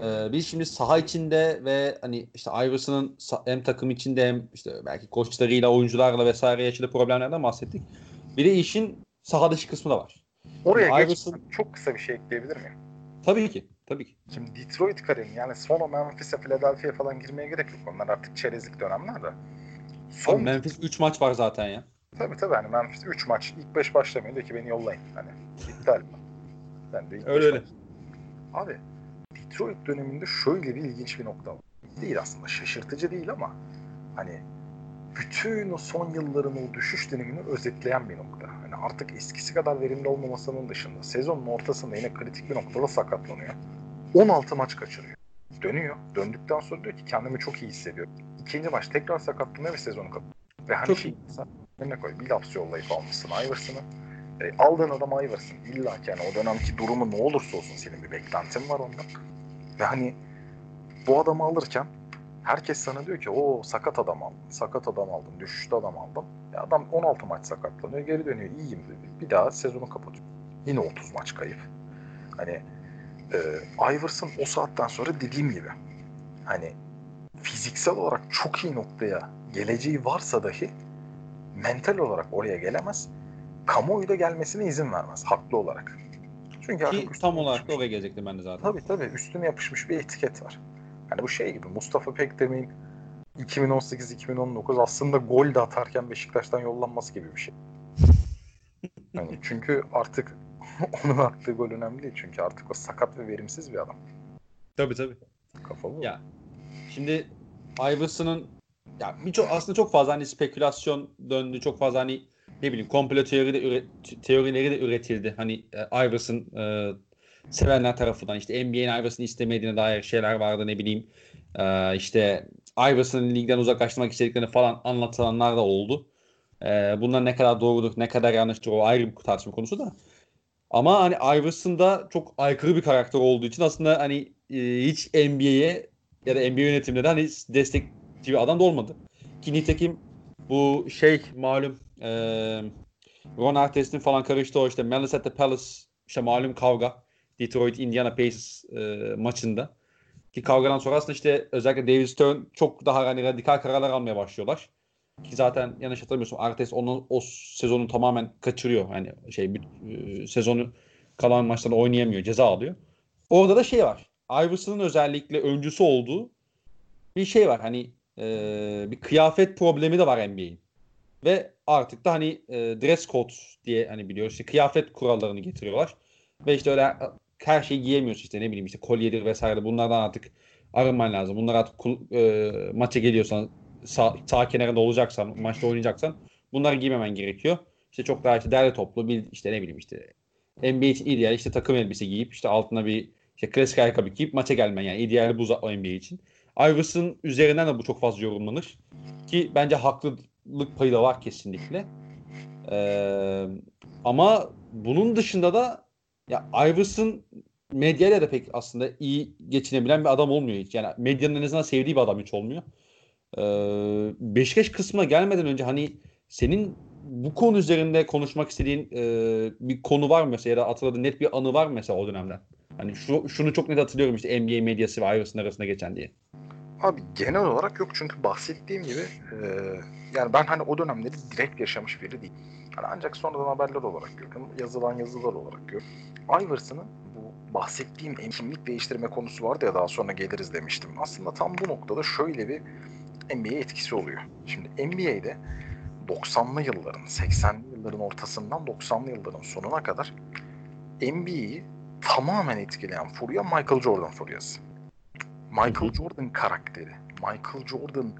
Ee, biz şimdi saha içinde ve hani işte Iverson'ın hem takım içinde hem işte belki koçlarıyla, oyuncularla vesaire yaşadığı problemlerden bahsettik. Bir de işin saha dışı kısmı da var. Oraya şimdi Iverson... çok kısa bir şey ekleyebilir miyim? Tabii ki. Tabii ki. Şimdi Detroit kariyerini yani son o Memphis'e, Philadelphia'ya falan girmeye gerek yok. Onlar artık çerezlik dönemler de. Son... Abi Memphis 3 maç var zaten ya. Tabii tabii hani Memphis 3 maç. ilk 5 başlamıyor diyor ki beni yollayın. Hani iptal mi? De öyle öyle. Abi Detroit döneminde şöyle bir ilginç bir nokta var. Değil aslında şaşırtıcı değil ama hani bütün o son yılların o düşüş dönemini özetleyen bir nokta. Hani artık eskisi kadar verimli olmamasının dışında sezonun ortasında yine kritik bir noktada sakatlanıyor. 16 maç kaçırıyor. Dönüyor. Döndükten sonra diyor ki kendimi çok iyi hissediyorum. İkinci maç tekrar sakatlanıyor ve sezonu kapatıyor. Ve hani çok şey ne koy bir laps yollayıp almışsın Iverson'ı e, aldığın adam Iverson. İlla ki yani o dönemki durumu ne olursa olsun senin bir beklentin var ondan. Ve hani bu adamı alırken herkes sana diyor ki o sakat adam aldın, sakat adam aldın, düşüşte adam aldın. Ya adam 16 maç sakatlanıyor, geri dönüyor, iyiyim dedi. Bir daha sezonu kapatıyor. Yine 30 maç kayıp. Hani e, Iverson o saatten sonra dediğim gibi hani fiziksel olarak çok iyi noktaya geleceği varsa dahi mental olarak oraya gelemez kamuoyu da gelmesine izin vermez haklı olarak. Çünkü Ki tam olarak da oraya gelecektim ben de zaten. Tabii tabii üstüne yapışmış bir etiket var. Hani bu şey gibi Mustafa Pekdemir'in 2018-2019 aslında gol de atarken Beşiktaş'tan yollanması gibi bir şey. Yani çünkü artık onun attığı gol önemli değil. Çünkü artık o sakat ve verimsiz bir adam. Tabii tabii. Kafa bu. Ya şimdi Iverson'ın ya birçok aslında çok fazla hani spekülasyon döndü. Çok fazla hani ne bileyim komplo teori de üret, teorileri de üretildi. Hani e, Iverson e, sevenler tarafından işte NBA'nin Iverson'ı istemediğine dair şeyler vardı ne bileyim. E, işte Iverson'ın ligden uzaklaştırmak istediklerini falan anlatılanlar da oldu. E, bunlar ne kadar doğrudur, ne kadar yanlıştır o ayrı bir tartışma konusu da. Ama hani Iverson da çok aykırı bir karakter olduğu için aslında hani e, hiç NBA'ye ya da NBA yönetiminde de hani destekçi bir adam da olmadı. Ki nitekim bu şey malum e, Ron Artest'in falan karıştığı o işte Malice at the Palace işte malum kavga Detroit Indiana Pacers e, maçında Ki kavgadan sonra aslında işte özellikle David Stern çok daha hani radikal kararlar almaya başlıyorlar. Ki zaten yanlış hatırlamıyorsam Artes onu o sezonu tamamen kaçırıyor. Hani şey bir, e, sezonu kalan maçlarda oynayamıyor. Ceza alıyor. Orada da şey var. Iverson'ın özellikle öncüsü olduğu bir şey var. Hani e, bir kıyafet problemi de var NBA'in. Ve artık da hani e, dress code diye hani biliyoruz işte kıyafet kurallarını getiriyorlar. Ve işte öyle her şeyi giyemiyorsun işte ne bileyim işte kolyedir vesaire bunlardan artık arınman lazım. Bunlar artık e, maça geliyorsan sağ, sağ kenarında olacaksan maçta oynayacaksan bunları giymemen gerekiyor. İşte çok daha işte derli toplu bir işte ne bileyim işte NBA için ideal işte takım elbise giyip işte altına bir işte klasik ayakkabı giyip maça gelmen yani ideal bu NBA için. Iverson üzerinden de bu çok fazla yorumlanır. Ki bence haklılık payı da var kesinlikle. Ee, ama bunun dışında da ya Iverson medyayla da pek aslında iyi geçinebilen bir adam olmuyor hiç. Yani medyanın en azından sevdiği bir adam hiç olmuyor. Ee, Beşiktaş kısmına gelmeden önce hani senin bu konu üzerinde konuşmak istediğin e, bir konu var mı mesela ya da hatırladığın net bir anı var mı mesela o dönemden? Hani şu, şunu çok net hatırlıyorum işte NBA medyası ve Iverson arasında geçen diye. Abi genel olarak yok çünkü bahsettiğim gibi e, yani ben hani o dönemleri direkt yaşamış biri değil. Yani ancak sonradan haberler olarak gördüm. Yazılan yazılar olarak gördüm. Iverson'ın bu bahsettiğim kimlik değiştirme konusu vardı ya daha sonra geliriz demiştim. Aslında tam bu noktada şöyle bir NBA etkisi oluyor. Şimdi NBA'de 90'lı yılların, 80'li yılların ortasından 90'lı yılların sonuna kadar NBA'yi tamamen etkileyen furya Michael Jordan furyası. Michael Jordan karakteri, Michael Jordan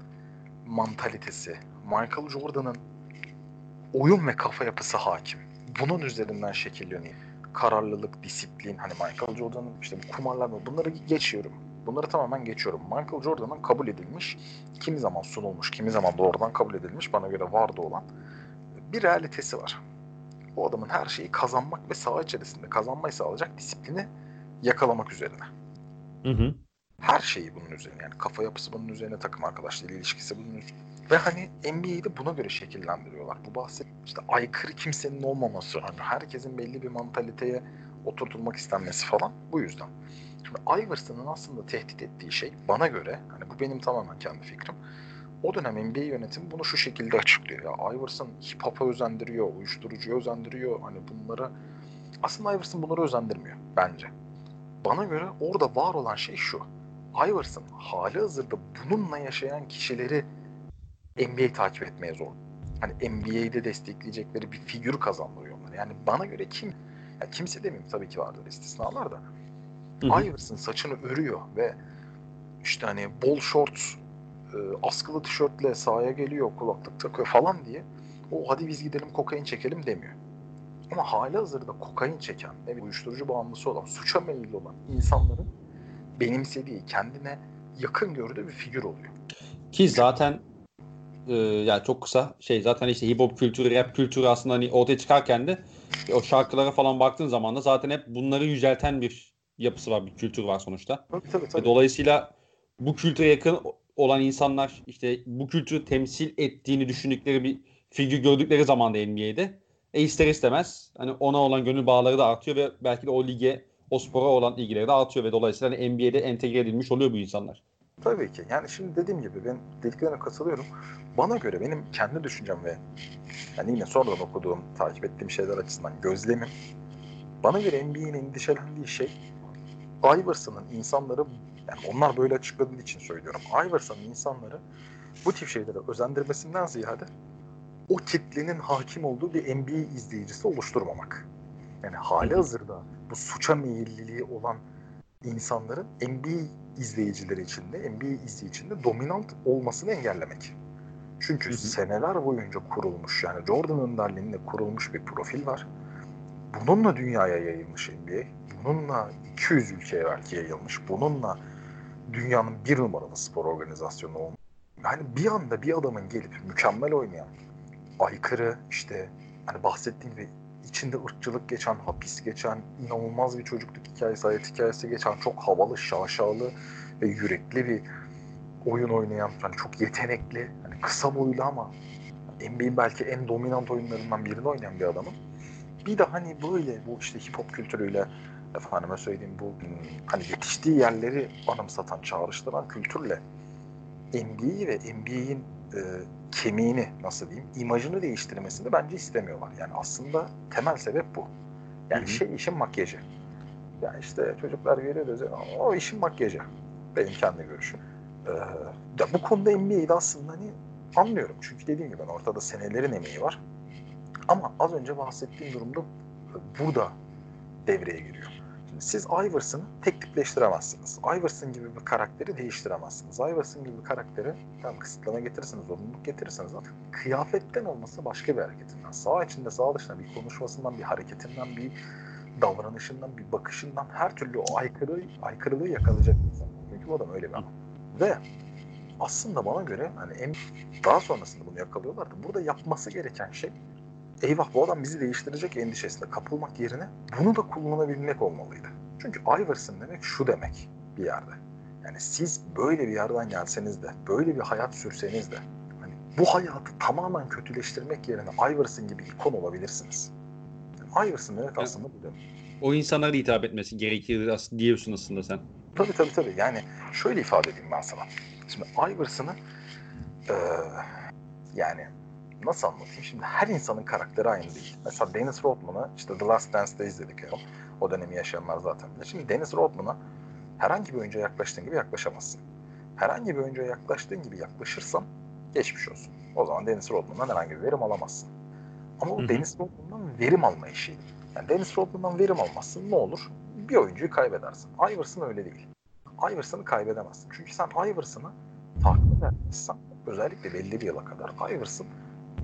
mantalitesi, Michael Jordan'ın oyun ve kafa yapısı hakim. Bunun üzerinden şekilleniyor. Kararlılık, disiplin, hani Michael Jordan'ın işte bu kumarlar mı bunları geçiyorum. Bunları tamamen geçiyorum. Michael Jordan'ın kabul edilmiş, kimi zaman sunulmuş, kimi zaman doğrudan kabul edilmiş, bana göre vardı olan bir realitesi var. O adamın her şeyi kazanmak ve saha içerisinde kazanmayı sağlayacak disiplini yakalamak üzerine. Hı hı. Her şeyi bunun üzerine yani kafa yapısı bunun üzerine takım arkadaşlarıyla ilişkisi bunun üzerine. Ve hani NBA'yi de buna göre şekillendiriyorlar. Bu bahset işte aykırı kimsenin olmaması, hani herkesin belli bir mantaliteye oturtulmak istenmesi falan bu yüzden. Şimdi Iverson'ın aslında tehdit ettiği şey bana göre, hani bu benim tamamen kendi fikrim. O dönem NBA yönetimi bunu şu şekilde açıklıyor. Ya Iverson hip hop'a özendiriyor, uyuşturucuya özendiriyor. Hani bunlara aslında Iverson bunları özendirmiyor bence. Bana göre orada var olan şey şu. Iverson hali hazırda bununla yaşayan kişileri NBA'yi takip etmeye zor. Hani NBA'de destekleyecekleri bir figür kazandırıyor onları. Yani bana göre kim, yani kimse demeyeyim tabii ki vardır istisnalar da. Hı Iverson saçını örüyor ve işte hani bol short, e, askılı tişörtle sahaya geliyor, kulaklık takıyor falan diye o hadi biz gidelim kokain çekelim demiyor. Ama hali hazırda kokain çeken, ne uyuşturucu bağımlısı olan, suça meyilli olan insanların benimsediği, kendine yakın gördüğü bir figür oluyor. Ki zaten e, yani çok kısa şey zaten işte hip hop kültürü, rap kültürü aslında hani ortaya çıkarken de o şarkılara falan baktığın zaman da zaten hep bunları yücelten bir yapısı var, bir kültür var sonuçta. Tabii, tabii, tabii. Dolayısıyla bu kültüre yakın olan insanlar işte bu kültürü temsil ettiğini düşündükleri bir figür gördükleri zaman da NBA'de e ister istemez hani ona olan gönül bağları da artıyor ve belki de o lige o spora olan ilgileri de artıyor ve dolayısıyla hani NBA'de entegre edilmiş oluyor bu insanlar. Tabii ki. Yani şimdi dediğim gibi ben dediklerine katılıyorum. Bana göre benim kendi düşüncem ve yani yine sonradan okuduğum, takip ettiğim şeyler açısından gözlemim bana göre NBA'nin endişelendiği şey Iverson'ın insanları yani onlar böyle açıkladığı için söylüyorum. Iverson'ın insanları bu tip şeylere özendirmesinden ziyade o kitlenin hakim olduğu bir NBA izleyicisi oluşturmamak. Yani hali hazırda bu suça meyilliliği olan insanların NBA izleyicileri içinde, NBA izleyici içinde dominant olmasını engellemek. Çünkü hı hı. seneler boyunca kurulmuş yani Jordan önderliğinde kurulmuş bir profil var. Bununla dünyaya yayılmış NBA. Bununla 200 ülkeye belki yayılmış. Bununla dünyanın bir numaralı spor organizasyonu olmuş. Yani bir anda bir adamın gelip mükemmel oynayan, aykırı işte hani bahsettiğim gibi içinde ırkçılık geçen, hapis geçen, inanılmaz bir çocukluk hikayesi, hayat hikayesi geçen, çok havalı, şaşalı ve yürekli bir oyun oynayan, yani çok yetenekli, yani kısa boylu ama NBA'in belki en dominant oyunlarından birini oynayan bir adamın bir de hani böyle bu işte hip hop kültürüyle efendime söyleyeyim bu hmm, hani yetiştiği yerleri anımsatan, çağrıştıran kültürle NBA'yi ve NBA'in e, kemiğini nasıl diyeyim imajını değiştirmesini bence istemiyorlar. Yani aslında temel sebep bu. Yani Hı-hı. şey işin makyajı. Yani işte çocuklar görüyoruz o işin makyajı. Benim kendi görüşüm. Ee, ya bu konuda NBA'de aslında hani anlıyorum. Çünkü dediğim gibi ben ortada senelerin emeği var. Ama az önce bahsettiğim durumda burada devreye giriyor. Şimdi siz Iverson'ı tek tipleştiremezsiniz. Iverson gibi bir karakteri değiştiremezsiniz. Iverson gibi bir karakteri tam kısıtlama getirirsiniz, zorunluluk getirirsiniz ama kıyafetten olması başka bir hareketinden. Sağ içinde, sağ dışında bir konuşmasından, bir hareketinden, bir davranışından, bir bakışından her türlü o aykırı, aykırılığı yakalayacak insan. Çünkü bu adam öyle bir adam. Ve aslında bana göre hani en daha sonrasında bunu yakalıyorlardı. Burada yapması gereken şey eyvah bu adam bizi değiştirecek endişesine kapılmak yerine bunu da kullanabilmek olmalıydı. Çünkü Iverson demek şu demek bir yerde. Yani siz böyle bir yerden gelseniz de, böyle bir hayat sürseniz de hani bu hayatı tamamen kötüleştirmek yerine Iverson gibi ikon olabilirsiniz. Yani Iverson demek aslında bu demek. O insanlara hitap etmesi gerekir aslında diyorsun aslında sen. Tabii tabii tabii. Yani şöyle ifade edeyim ben sana. Şimdi Iverson'ı e, yani nasıl anlatayım? Şimdi her insanın karakteri aynı değil. Mesela Dennis Rodman'ı işte The Last Dance'da izledik. Yani. O dönemi yaşayanlar zaten bilir. Şimdi Dennis Rodman'a herhangi bir oyuncuya yaklaştığın gibi yaklaşamazsın. Herhangi bir oyuncuya yaklaştığın gibi yaklaşırsan geçmiş olsun. O zaman Dennis Rodman'dan herhangi bir verim alamazsın. Ama bu Dennis Rodman'dan verim alma işi. Yani Dennis Rodman'dan verim almazsın ne olur? Bir oyuncuyu kaybedersin. Iverson öyle değil. Iverson'ı kaybedemezsin. Çünkü sen Iverson'ı farklı vermişsen özellikle belli bir yıla kadar Iverson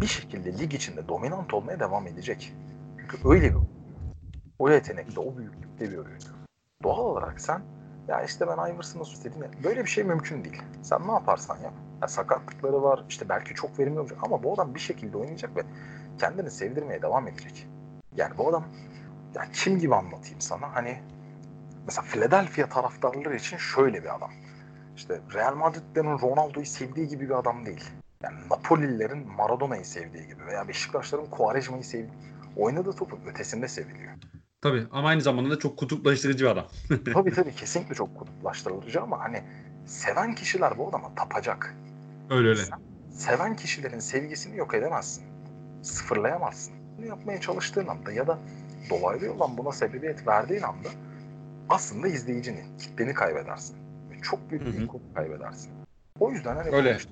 bir şekilde lig içinde dominant olmaya devam edecek. Çünkü öyle bir o yetenekte, o büyüklükte bir oyuncu. Doğal olarak sen ya işte ben Iverson'ı istediğim böyle bir şey mümkün değil. Sen ne yaparsan yap. Ya sakatlıkları var, işte belki çok verimli olacak ama bu adam bir şekilde oynayacak ve kendini sevdirmeye devam edecek. Yani bu adam ya kim gibi anlatayım sana? Hani mesela Philadelphia taraftarları için şöyle bir adam. İşte Real Madrid'lerin Ronaldo'yu sevdiği gibi bir adam değil. Yani Napolililerin Maradona'yı sevdiği gibi veya Beşiktaşların Quaresma'yı sevdiği oynadığı topun ötesinde seviliyor. Tabii ama aynı zamanda da çok kutuplaştırıcı bir adam. tabii tabii kesinlikle çok kutuplaştırıcı ama hani seven kişiler bu adama tapacak. Öyle öyle. Sen, seven kişilerin sevgisini yok edemezsin. Sıfırlayamazsın. Bunu yapmaya çalıştığın anda ya da dolaylı yoldan buna sebebiyet verdiğin anda aslında izleyicini, kitleni kaybedersin. Ve çok büyük bir kaybedersin. O yüzden hani Öyle. Işte,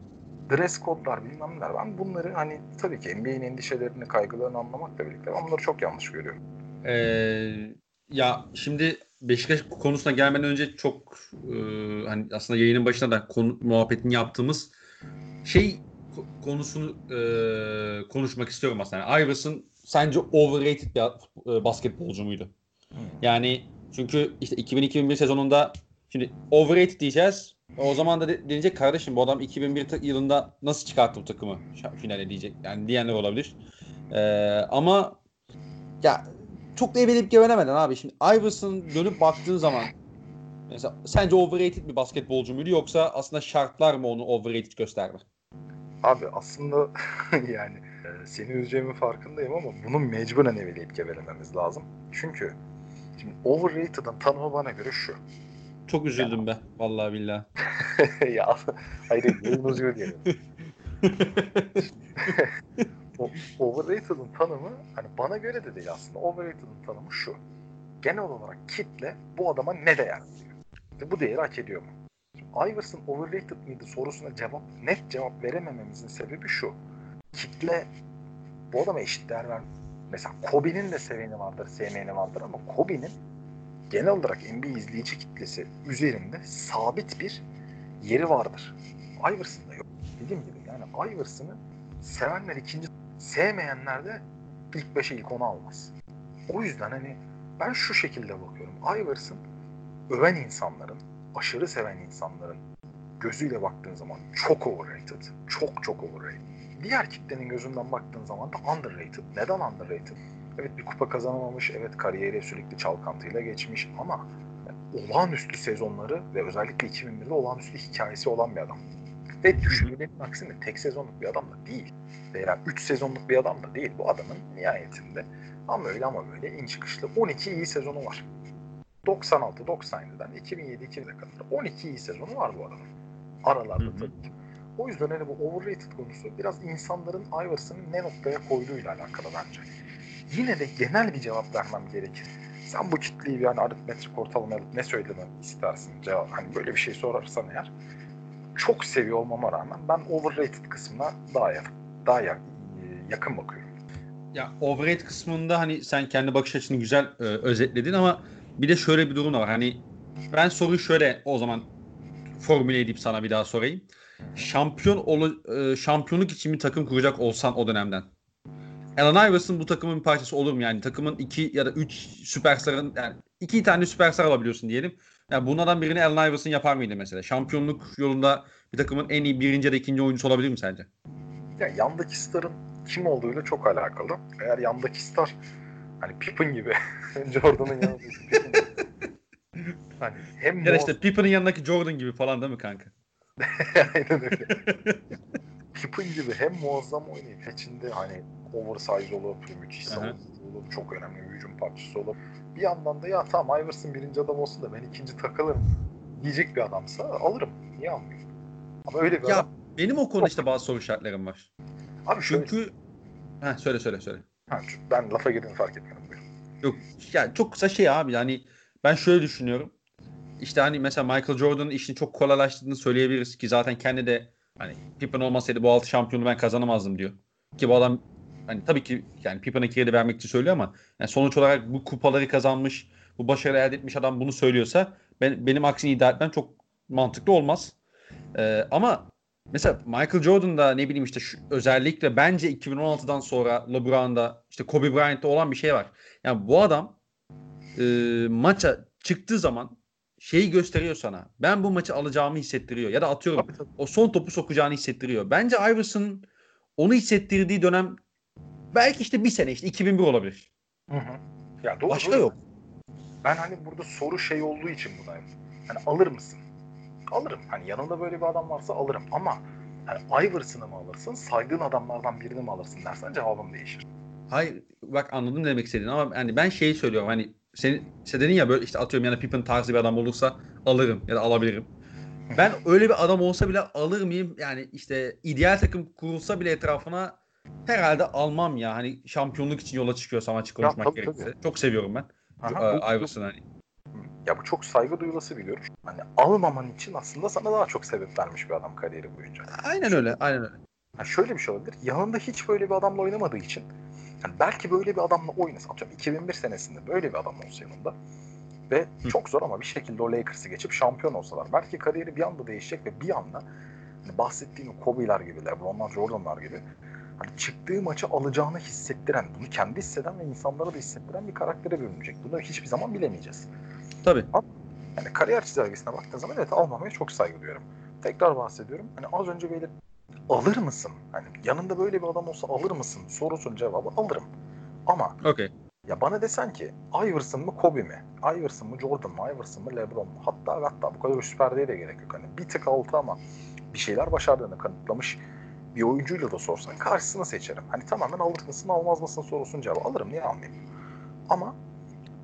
dress kodlar bilmem neler. Ben bunları hani tabii ki NBA'nin endişelerini, kaygılarını anlamakla birlikte ben bunları çok yanlış görüyorum. Ee, ya şimdi Beşiktaş konusuna gelmeden önce çok e, hani aslında yayının başında da konu, muhabbetini yaptığımız şey konusunu e, konuşmak istiyorum aslında. Yani Iverson sence overrated bir e, basketbolcu muydu? Hmm. Yani çünkü işte 2000-2001 sezonunda şimdi overrated diyeceğiz. O zaman da deneyecek kardeşim bu adam 2001 yılında nasıl çıkarttı bu takımı finale diyecek. Yani diyenler olabilir. Ee, ama ya çok da eveleyip gevenemeden abi. Şimdi Iverson dönüp baktığın zaman mesela sence overrated bir basketbolcu muydu yoksa aslında şartlar mı onu overrated gösterdi? Abi aslında yani e, seni üzeceğimin farkındayım ama bunu mecburen eveleyip gevelememiz lazım. Çünkü şimdi overrated'ın tanımı bana göre şu. Çok üzüldüm be. Vallahi billahi. ya hayır yayın uzuyor diyelim. overrated'ın tanımı hani bana göre de değil aslında. Overrated'ın tanımı şu. Genel olarak kitle bu adama ne değer veriyor? Ve bu değeri hak ediyor mu? Iverson overrated mıydı sorusuna cevap net cevap veremememizin sebebi şu. Kitle bu adama eşit değer vermiyor. Mesela Kobe'nin de seveni vardır, sevmeyeni vardır ama Kobe'nin genel olarak NBA izleyici kitlesi üzerinde sabit bir yeri vardır. Iverson'da yok. Dediğim gibi yani Iverson'ı sevenler ikinci, sevmeyenler de ilk beşe ilk onu almaz. O yüzden hani ben şu şekilde bakıyorum. Iverson öven insanların, aşırı seven insanların gözüyle baktığın zaman çok overrated. Çok çok overrated. Diğer kitlenin gözünden baktığın zaman da underrated. Neden underrated? Evet bir kupa kazanamamış, evet kariyeri sürekli çalkantıyla geçmiş ama olağanüstü sezonları ve özellikle 2001'de olağanüstü hikayesi olan bir adam. Ve düşünülenin aksine tek sezonluk bir adam da değil. Veya 3 sezonluk bir adam da değil. Bu adamın nihayetinde ama öyle ama böyle in çıkışlı 12 iyi sezonu var. 96-97'den 2007-2000'e kadar 12 iyi sezonu var bu adamın. Aralarda tabii ki. O yüzden hani bu overrated konusu biraz insanların Iverson'ı ne noktaya koyduğuyla alakalı bence. Yine de genel bir cevap vermem gerekir. Sen bu kitleyi bir hani aritmetrik ortalama alıp ne söylememi istersin cevap hani böyle bir şey sorarsan eğer çok seviyor olmama rağmen ben overrated kısmına daha yakın, daha yak- yakın bakıyorum. Ya overrated kısmında hani sen kendi bakış açını güzel e, özetledin ama bir de şöyle bir durum var. Hani ben soruyu şöyle o zaman formüle edip sana bir daha sorayım. Şampiyon olu, e, şampiyonluk için bir takım kuracak olsan o dönemden. Allen Iverson bu takımın bir parçası olur mu? Yani takımın iki ya da üç süperstarın yani iki tane süperstar alabiliyorsun diyelim. Yani bunlardan birini Allen Iverson yapar mıydı mesela? Şampiyonluk yolunda bir takımın en iyi birinci ya da ikinci oyuncusu olabilir mi sence? Ya yandaki starın kim olduğuyla çok alakalı. Eğer yandaki star hani Pippen gibi Jordan'ın yanındaki Pippen gibi. Hani hem Ya işte Pippen'in yanındaki Jordan gibi falan değil mi kanka? Aynen öyle. Pippen gibi hem muazzam oynayıp içinde hani oversize olur, müthiş savunucu olur, çok önemli bir hücum parçası olur. Bir yandan da ya tamam Iverson birinci adam olsun da ben ikinci takılırım diyecek bir adamsa alırım. Niye almayayım? Ama öyle bir Ya adam. benim o konuda işte bazı soru işaretlerim var. Abi şöyle, Çünkü Heh, söyle söyle söyle. ha, ben lafa girdiğini fark etmedim. Buyurun. Yok ya çok kısa şey abi yani ben şöyle düşünüyorum. İşte hani mesela Michael Jordan'ın işini çok kolaylaştırdığını söyleyebiliriz ki zaten kendi de hani Pippen olmasaydı bu altı şampiyonu ben kazanamazdım diyor. Ki bu adam hani tabii ki yani Pippen'a kredi vermek için söylüyor ama yani sonuç olarak bu kupaları kazanmış, bu başarı elde etmiş adam bunu söylüyorsa ben benim aksini iddia etmem çok mantıklı olmaz. Ee, ama mesela Michael Jordan'da ne bileyim işte şu, özellikle bence 2016'dan sonra LeBron'da işte Kobe Bryant'ta olan bir şey var. Yani bu adam e, maça çıktığı zaman şeyi gösteriyor sana. Ben bu maçı alacağımı hissettiriyor. Ya da atıyorum Tabii, tabii. o son topu sokacağını hissettiriyor. Bence Iverson onu hissettirdiği dönem belki işte bir sene işte 2001 olabilir. Hı hı. Ya doğru, Başka doğru. yok. Ben hani burada soru şey olduğu için buna hani alır mısın? Alırım. Hani yanında böyle bir adam varsa alırım ama hani Iverson'ı mı alırsın, saydığın adamlardan birini mi alırsın dersen cevabım değişir. Hayır bak anladım ne demek istediğini ama yani ben şeyi söylüyorum hani senin sen dedin ya böyle işte atıyorum yani Pippen tarzı bir adam olursa alırım ya da alabilirim. Ben öyle bir adam olsa bile alır mıyım? Yani işte ideal takım kurulsa bile etrafına herhalde almam ya. Hani şampiyonluk için yola çıkıyorsam açık Ya konuşmak tabii, gerekirse. tabii. Çok seviyorum ben. Aha, Iverson hani. Ya bu çok saygı duyulası bir görüş. Hani almaman için aslında sana daha çok sebep vermiş bir adam kariyeri boyunca. Aynen öyle. Aynen öyle. Ha şöyle bir şey olabilir. Yanında hiç böyle bir adamla oynamadığı için hani belki böyle bir adamla oynasa atıyorum 2001 senesinde böyle bir adam olsa yanında ve Hı. çok zor ama bir şekilde o Lakers'ı geçip şampiyon olsalar belki kariyeri bir anda değişecek ve bir anda hani bahsettiğim o Kobe'ler gibi, LeBron'lar, Jordan'lar gibi hani çıktığı maçı alacağını hissettiren, bunu kendi hisseden ve insanlara da hissettiren bir karaktere bürünecek. Bunu hiçbir zaman bilemeyeceğiz. Tabii. Yani kariyer çizelgesine baktığın zaman evet almamaya çok saygı duyuyorum. Tekrar bahsediyorum. Hani az önce böyle alır mısın? Hani yanında böyle bir adam olsa alır mısın? Sorusun cevabı alırım. Ama Okey. ya bana desen ki Iverson mı Kobe mi? Iverson mı Jordan mı? Iverson mı LeBron mu? Hatta hatta bu kadar üst perdeye de gerek yok. Hani bir tık altı ama bir şeyler başardığını kanıtlamış bir oyuncuyla da sorsan karşısını seçerim. Hani tamamen alır mısın almaz mısın sorusun cevabı alırım niye almayayım? Ama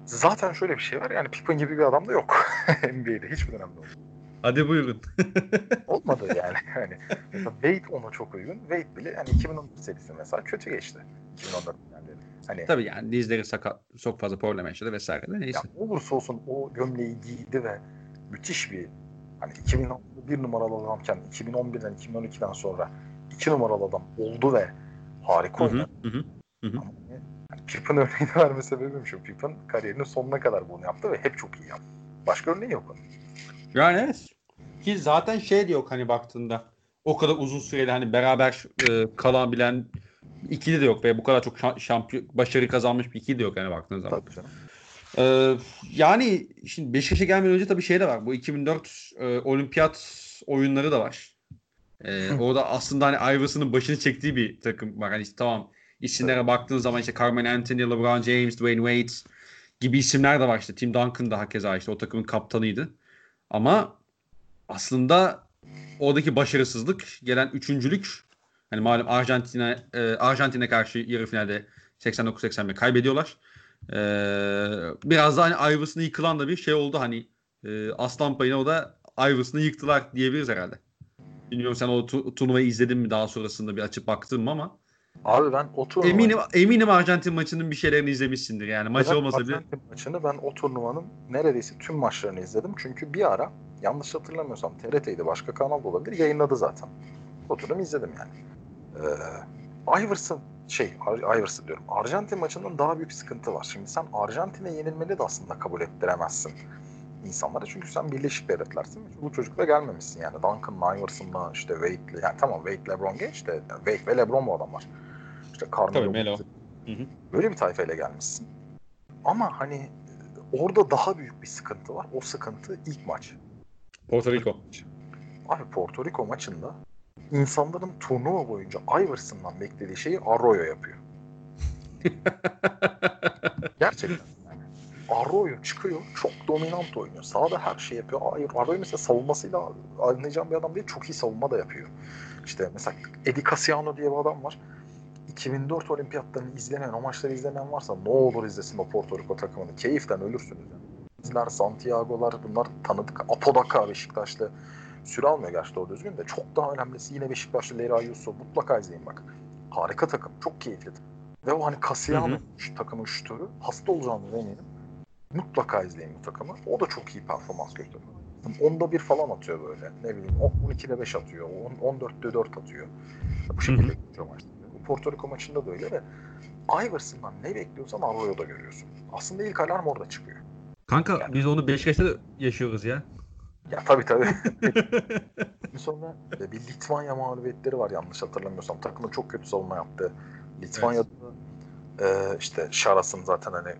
zaten şöyle bir şey var yani Pippen gibi bir adam da yok NBA'de hiçbir dönemde olmadı. Hadi buyurun. Olmadı yani. Hani mesela Wade ona çok uygun. Wade bile yani 2014 serisi mesela kötü geçti. 2014 yani. Hani Tabii yani dizleri sakat çok fazla problem yaşadı vesaire de neyse. ya olursa olsun o gömleği giydi ve müthiş bir hani 2010'da bir numaralı adamken 2011'den 2012'den sonra iki numaralı adam oldu ve harika Hı hı, oynadı. hı hı. Ama yani Pippen örneğini verme sebebim şu. Pippen kariyerinin sonuna kadar bunu yaptı ve hep çok iyi yaptı. Başka örneği yok onun. Yani evet. Ki zaten şey de yok hani baktığında. O kadar uzun süreli hani beraber e, kalabilen ikili de yok ve bu kadar çok şa- şampiyon başarı kazanmış bir ikili de yok hani baktığın zaman. Tabii. Ee, yani şimdi Beşiktaş'a gelmeden önce tabii şey de var. Bu 2004 e, olimpiyat oyunları da var. Ee, orada aslında hani Iverson'ın başını çektiği bir takım var. Hani işte tamam isimlere baktığın zaman işte Carmen Anthony, LeBron James, Dwayne Wade gibi isimler de var işte. Tim Duncan da hakeza işte o takımın kaptanıydı. Ama aslında oradaki başarısızlık gelen üçüncülük hani malum Arjantin'e e, Arjantin'e karşı yarı finalde 89-81 kaybediyorlar. Ee, biraz da hani Iverson'ı yıkılan da bir şey oldu hani e, aslan payına o da Iverson'ı yıktılar diyebiliriz herhalde. Bilmiyorum sen o tu- turnuvayı izledin mi daha sonrasında bir açıp baktın mı ama Abi ben o turnuvayı... eminim eminim Arjantin maçının bir şeylerini izlemişsindir yani Evet, olmasa bile. Arjantin maçını ben o turnuvanın neredeyse tüm maçlarını izledim. Çünkü bir ara yanlış hatırlamıyorsam TRT'ydi başka kanal da olabilir yayınladı zaten. Oturum izledim yani. Ee, Iverson şey Ar- Iverson diyorum. Arjantin maçından daha büyük sıkıntı var. Şimdi sen Arjantin'e yenilmeli de aslında kabul ettiremezsin insanlara. Çünkü sen Birleşik Devletler'sin. Bu çocukla gelmemişsin yani. Duncan, Iverson'la işte Wade'le. Yani tamam Wade, LeBron geç de Wade ve LeBron bu adamlar. İşte Tabii, Carmelo. Melo. Böyle bir tayfayla gelmişsin. Ama hani orada daha büyük bir sıkıntı var. O sıkıntı ilk maç. Porto Rico. Abi Porto Rico maçında insanların turnuva boyunca Iverson'dan beklediği şeyi Arroyo yapıyor. Gerçekten. Yani Arroyo çıkıyor. Çok dominant oynuyor. Sağda her şey yapıyor. Hayır, Arroyo mesela savunmasıyla anlayacağım bir adam değil. Çok iyi savunma da yapıyor. İşte mesela Eddie Casiano diye bir adam var. 2004 olimpiyatlarını izlemeyen, o maçları izlemeyen varsa ne olur izlesin o Porto Rico takımını. Keyiften ölürsünüz. Yani. İzler, Santiago'lar bunlar tanıdık. Apodaca Beşiktaşlı süre almıyor gerçi doğru düzgün de. Çok daha önemlisi yine Beşiktaşlı Leray Yusuf. Mutlaka izleyin bak. Harika takım. Çok keyifli. Ve o hani hı. şu takımın şutörü. Hasta olacağını eminim. Mutlaka izleyin bu takımı. O da çok iyi performans gösteriyor. Onda bir falan atıyor böyle. Ne bileyim 12'de 5 atıyor. 14'te 4 atıyor. Bu şekilde gidiyor maçta. Bu Porto Rico maçında da öyle ve Iverson'dan ne bekliyorsan Arroyo'da görüyorsun. Aslında ilk alarm orada çıkıyor. Kanka biz onu Beşiktaş'ta yaşıyoruz ya. Ya tabii tabii. Sonra e, bir Litvanya mağlubiyetleri var yanlış hatırlamıyorsam. Takımın çok kötü savunma yaptı. Litvanya'da e, işte Şaras'ın zaten hani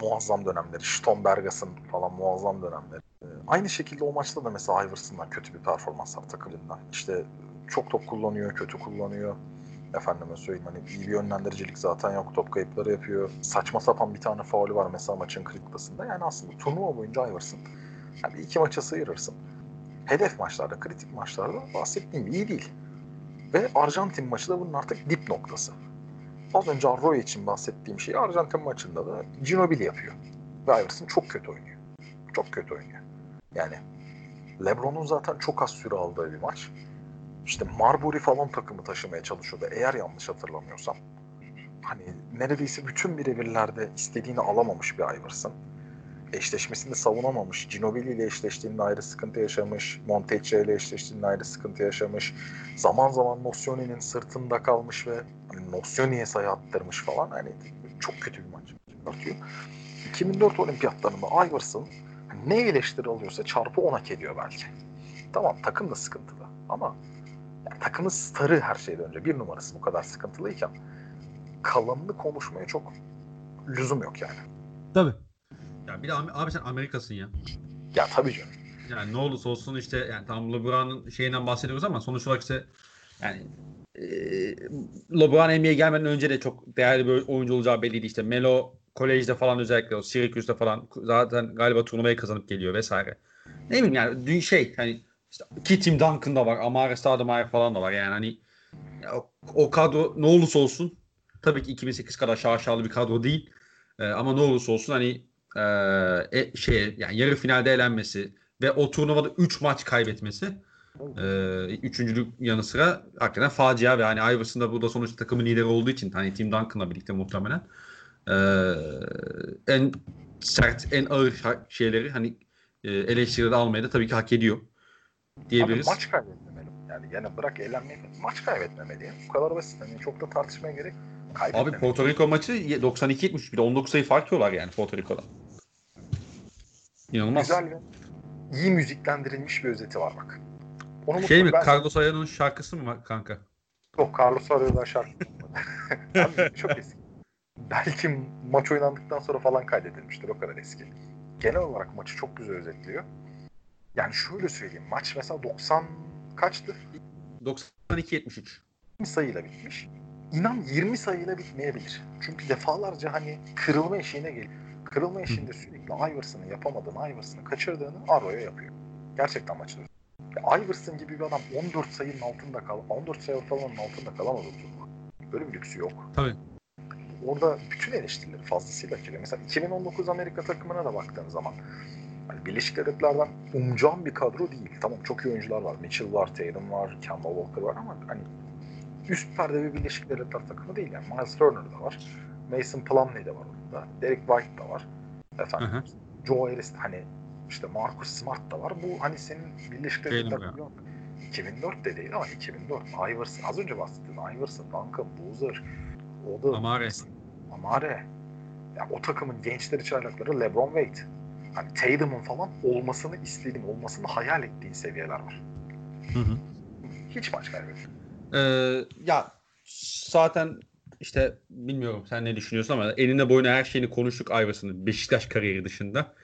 muazzam dönemleri, Stombergas'ın falan muazzam dönemleri. E, aynı şekilde o maçta da mesela Iverson'dan kötü bir performans var takımından. İşte çok top kullanıyor, kötü kullanıyor. Efendime söyleyeyim hani iyi bir yönlendiricilik zaten yok. Top kayıpları yapıyor. Saçma sapan bir tane faulü var mesela maçın kritikasında. Yani aslında turnuva boyunca Iverson. Yani iki maça sıyırırsın. Hedef maçlarda, kritik maçlarda bahsettiğim iyi değil. Ve Arjantin maçı da bunun artık dip noktası. Az önce Arroyo için bahsettiğim şeyi Arjantin maçında da Ginobili yapıyor. Ve Iverson çok kötü oynuyor. Çok kötü oynuyor. Yani LeBron'un zaten çok az süre aldığı bir maç. İşte Marbury falan takımı taşımaya çalışıyordu. Eğer yanlış hatırlamıyorsam. Hani neredeyse bütün birebirlerde istediğini alamamış bir Iverson. Eşleşmesinde savunamamış. Ginobili ile eşleştiğinde ayrı sıkıntı yaşamış. Montecchio ile eşleştiğinde ayrı sıkıntı yaşamış. Zaman zaman Nocioni'nin sırtında kalmış ve hani Nocioni'ye sayı attırmış falan. Hani çok kötü bir maç çıkartıyor. 2004 olimpiyatlarında Iverson ne eleştiri alıyorsa çarpı 10 hak ediyor belki. Tamam takım da sıkıntılı ama takımın starı her şeyden önce bir numarası bu kadar sıkıntılıyken kalanını konuşmaya çok lüzum yok yani. Tabii. Ya bir de abi, abi sen Amerikasın ya. Ya tabii canım. Yani ne olursa olsun işte yani tam LeBron'un şeyinden bahsediyoruz ama sonuç olarak işte yani e, LeBron NBA'ye gelmeden önce de çok değerli bir oyuncu olacağı belliydi. İşte Melo kolejde falan özellikle o Syracuse'da falan zaten galiba turnuvayı kazanıp geliyor vesaire. Ne bileyim yani dün şey hani işte ki Tim Duncan da var, Amare Stoudemire falan da var. Yani hani ya o, o kadro ne olursa olsun tabii ki 2008 kadar şaşalı bir kadro değil. E, ama ne olursa olsun hani e, e, şey yani yarı finalde elenmesi ve o turnuvada 3 maç kaybetmesi e, üçüncülük yanı sıra hakikaten facia ve hani Iverson da burada sonuçta takımın lideri olduğu için hani Tim Duncan'la birlikte muhtemelen e, en sert en ağır şeyleri hani e, eleştirileri almayı da tabii ki hak ediyor diyebiliriz. Abi maç kaybetmemeli. Yani yine bırak eğlenmeyi maç kaybetmemeli. Yani. Bu kadar basit. Yani çok da tartışmaya gerek Abi Porto Rico maçı 92-70 bir de 19 sayı fark yiyorlar yani Porto Rico'da. İnanılmaz. Güzel ve iyi müziklendirilmiş bir özeti var bak. Onu şey mi? Ben... Carlos Aya'nın şarkısı mı kanka? Yok Carlos Aya'nın şarkısı. Abi çok eski. Belki maç oynandıktan sonra falan kaydedilmiştir. O kadar eski. Genel olarak maçı çok güzel özetliyor. Yani şöyle söyleyeyim. Maç mesela 90 kaçtı? 92-73. sayıyla bitmiş. İnan 20 sayıyla bitmeyebilir. Çünkü defalarca hani kırılma eşiğine geliyor. Kırılma eşiğinde sürekli Iverson'ın yapamadığını, Iverson'ın kaçırdığını Arroyo yapıyor. Gerçekten maçta. Ya Iverson gibi bir adam 14 sayının altında kal, 14 sayı ortalamanın altında kalamaz o Böyle bir lüksü yok. Tabii. orada bütün eleştirileri fazlasıyla ediyor. Mesela 2019 Amerika takımına da baktığın zaman hani Birleşik Devletler'den umacağım bir kadro değil. Tamam çok iyi oyuncular var. Mitchell var, Tatum var, Kemba Walker var ama hani üst perde bir Birleşik Devletler takımı değil yani. Miles Turner da var. Mason Plumlee de var orada. Derek White da var. Efendim. Hı hı. Joe Harris hani işte Marcus Smart da var. Bu hani senin Birleşik Devletler Benim ya. yok. 2004 de değil ama 2004. Iverson, az önce bahsettiğim Iverson, Duncan, Boozer, Oda, Amare. Amare. Ya o takımın gençleri çaylakları LeBron Wade. Hani Tatum'un falan olmasını istediğin, olmasını hayal ettiğin seviyeler var. Hı hı. Hiç maç kaybetmiyor. Ee, ya zaten işte bilmiyorum sen ne düşünüyorsun ama eline boyuna her şeyini konuştuk Iverson'ın Beşiktaş kariyeri dışında.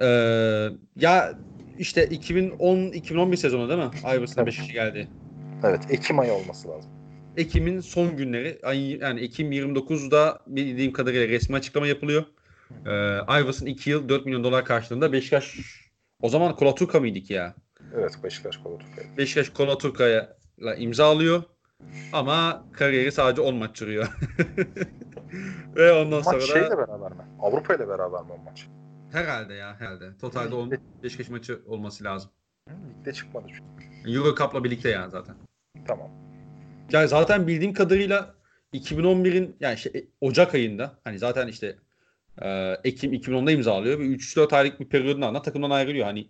Ee, ya işte 2010-2011 sezonu değil mi? Evet. Beşiktaş'a geldi. Evet, Ekim ayı olması lazım. Ekim'in son günleri yani Ekim 29'da bildiğim kadarıyla resmi açıklama yapılıyor. Ee, Iverson 2 yıl 4 milyon dolar karşılığında Beşiktaş o zaman Kolaturka mıydık ya? Evet, Beşiktaş Koloturka'yı. Beşiktaş Kolaturka'ya imza alıyor. Ama kariyeri sadece 10 maç sürüyor. Ve ondan sonra Maç da şeyle beraber mi? Avrupa ile beraber mi o maç? herhalde ya herhalde. Totalde 10 Beşiktaş maçı olması lazım. Ligde çıkmadı çünkü. Euro Cup'la birlikte yani zaten. Tamam. Yani zaten bildiğim kadarıyla 2011'in yani şey, Ocak ayında hani zaten işte e, Ekim 2010'da imzalıyor ve 3-4 aylık bir periyodun ardından takımdan ayrılıyor. Hani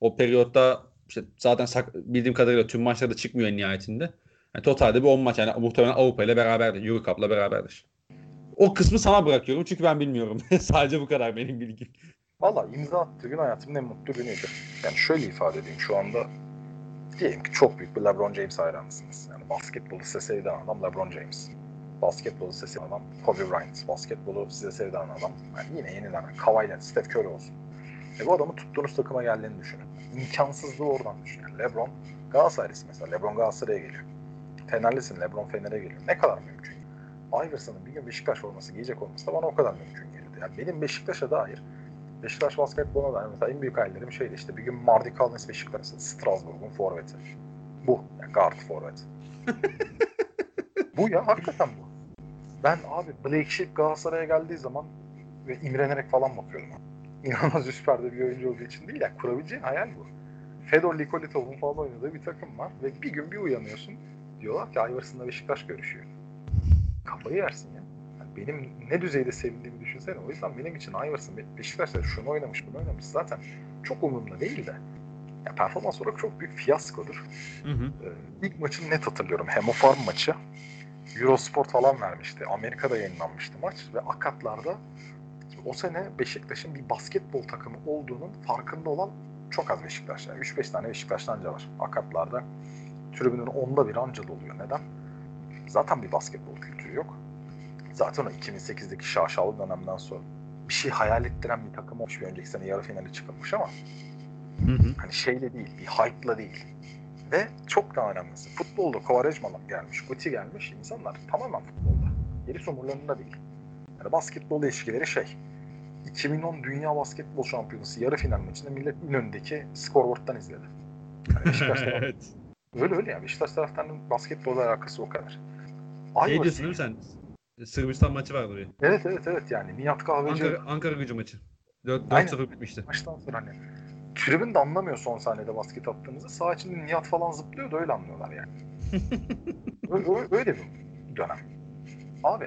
o periyotta işte zaten bildiğim kadarıyla tüm maçlarda çıkmıyor en nihayetinde. Yani totalde bir 10 maç yani muhtemelen Avrupa ile beraberdir. Euro Cup'la beraberdir. O kısmı sana bırakıyorum çünkü ben bilmiyorum. Sadece bu kadar benim bilgim. Valla imza attığı gün hayatımın en mutlu günüydü. Yani şöyle ifade edeyim şu anda diyelim ki çok büyük bir LeBron James hayranısınız. Yani basketbolu size sevdiren adam LeBron James. Basketbolu size sevdiren adam Kobe Bryant. Basketbolu size sevdiren adam yani yine yenilenen Kawhi Leonard, Steph Curry olsun. E bu adamın tuttuğunuz takıma geldiğini düşünün. İmkansızlığı oradan düşünün. LeBron Galatasaraylısı mesela. LeBron Galatasaray'a geliyor. Fenerlisin LeBron Fener'e geliyor. Ne kadar mümkün? Iverson'ın bir gün Beşiktaş forması giyecek olması da bana o kadar mümkün geldi. Yani benim Beşiktaş'a dair Beşiktaş basketboluna dair mesela en büyük hayallerim şeydi işte bir gün Mardi Collins Beşiktaş Strasbourg'un forveti. Bu. Yani guard forvet. bu ya hakikaten bu. Ben abi Blake Sheep Galatasaray'a geldiği zaman ve imrenerek falan bakıyordum. İnanılmaz üst perde bir oyuncu olduğu için değil ya. Kurabileceğin hayal bu. Fedor Nikolitov'un falan oynadığı bir takım var ve bir gün bir uyanıyorsun diyorlar ki Iverson'la Beşiktaş görüşüyor. Kafayı yersin ya. Yani benim ne düzeyde sevindiğimi düşünsene. O yüzden benim için Iverson Be- Beşiktaş'ta şunu oynamış bunu oynamış zaten çok umurumda değil de ya performans olarak çok büyük fiyaskodur. Hı hı. Ee, ilk maçını net hatırlıyorum. Hemofarm maçı. Eurosport falan vermişti. Amerika'da yayınlanmıştı maç ve Akatlar'da o sene Beşiktaş'ın bir basketbol takımı olduğunun farkında olan çok az Beşiktaş. Yani 3-5 tane Beşiktaş'tan anca var. Akatlar'da tribünün onda bir anca doluyor. Neden? Zaten bir basketbol kültürü yok. Zaten o 2008'deki şaşalı dönemden sonra bir şey hayal ettiren bir takım olmuş. Bir önceki sene yarı finale çıkılmış ama Hı hı. hani şeyle değil, bir hype'la değil. Ve çok daha önemlisi futbolda Kovarejmalar gelmiş, Guti gelmiş insanlar tamamen futbolda. Gerisi umurlarında değil. Yani basketbol ilişkileri şey. 2010 Dünya Basketbol Şampiyonası yarı final maçında millet İnönü'ndeki scoreboard'dan izledi. Yani Beşiktaş evet. öyle öyle yani. Beşiktaş taraftarının basketbolla alakası o kadar. Şey Iverson- diyorsun değil mi sen? Sırbistan maçı vardı oraya. Evet evet evet yani Nihat Kahveci Ankara, Ankara gücü maçı. 4 Aynen. 4-0 bitmişti. maçtan sonra hani tribün de anlamıyor son saniyede basket attığınızı. Sağ içinde Nihat falan zıplıyor da öyle anlıyorlar yani. Ö- ö- öyle bir dönem. Abi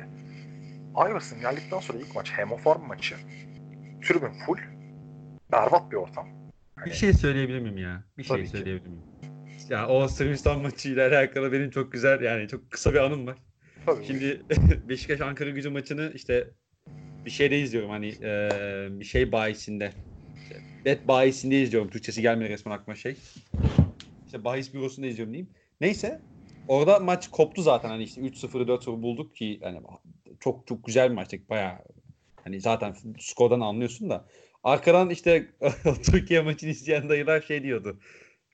Iverson geldikten sonra ilk maç Hemofarm maçı. Tribün full. Berbat bir ortam. Hani Bir şey söyleyebilir miyim ya? Bir şey Tabii ki. söyleyebilir miyim? Ya o Sırbistan maçıyla alakalı benim çok güzel yani çok kısa bir anım var. tabii Şimdi Beşiktaş Ankara gücü maçını işte bir şeyde izliyorum hani eee, bir şey bayisinde. Bet bayisinde izliyorum. Türkçesi gelmedi resmen aklıma şey. İşte bahis bürosunda izliyorum diyeyim. Neyse orada maç koptu zaten hani işte 3-0'ı 4-0 bulduk ki hani çok çok güzel bir maçtı bayağı hani zaten skordan anlıyorsun da arkadan işte Türkiye maçını izleyen dayılar şey diyordu.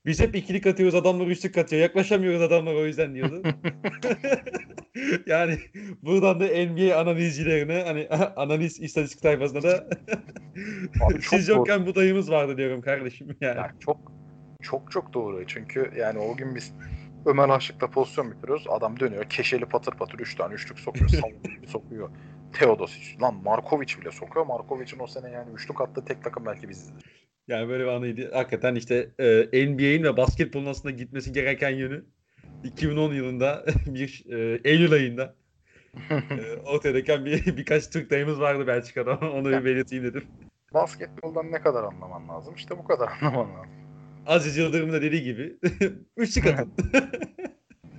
Biz hep ikilik atıyoruz adamlar üçlük atıyor. Yaklaşamıyoruz adamlar o yüzden diyordu. yani buradan da NBA analizcilerine hani analiz istatistik sayfasında da Abi siz doğru. yokken bu dayımız vardı diyorum kardeşim yani. Yani çok çok çok doğru. Çünkü yani o gün biz Ömer Aşık'la pozisyon bitiriyoruz. Adam dönüyor. Keşeli patır patır 3 tane üçlük sokuyor. Sokuyor. Teodosic. Lan Markovic bile sokuyor. Markovic'in o sene yani üçlük attığı tek takım belki bizizdir. Yani böyle bir anıydı. Hakikaten işte e, NBA'in ve basketbolun aslında gitmesi gereken yönü 2010 yılında bir e, Eylül ayında e, ortaya döken bir, birkaç Türk dayımız vardı Belçika'da. Onu bir belirteyim dedim. Basketboldan ne kadar anlaman lazım? İşte bu kadar anlaman lazım. Aziz Yıldırım da dediği gibi üçlük atın.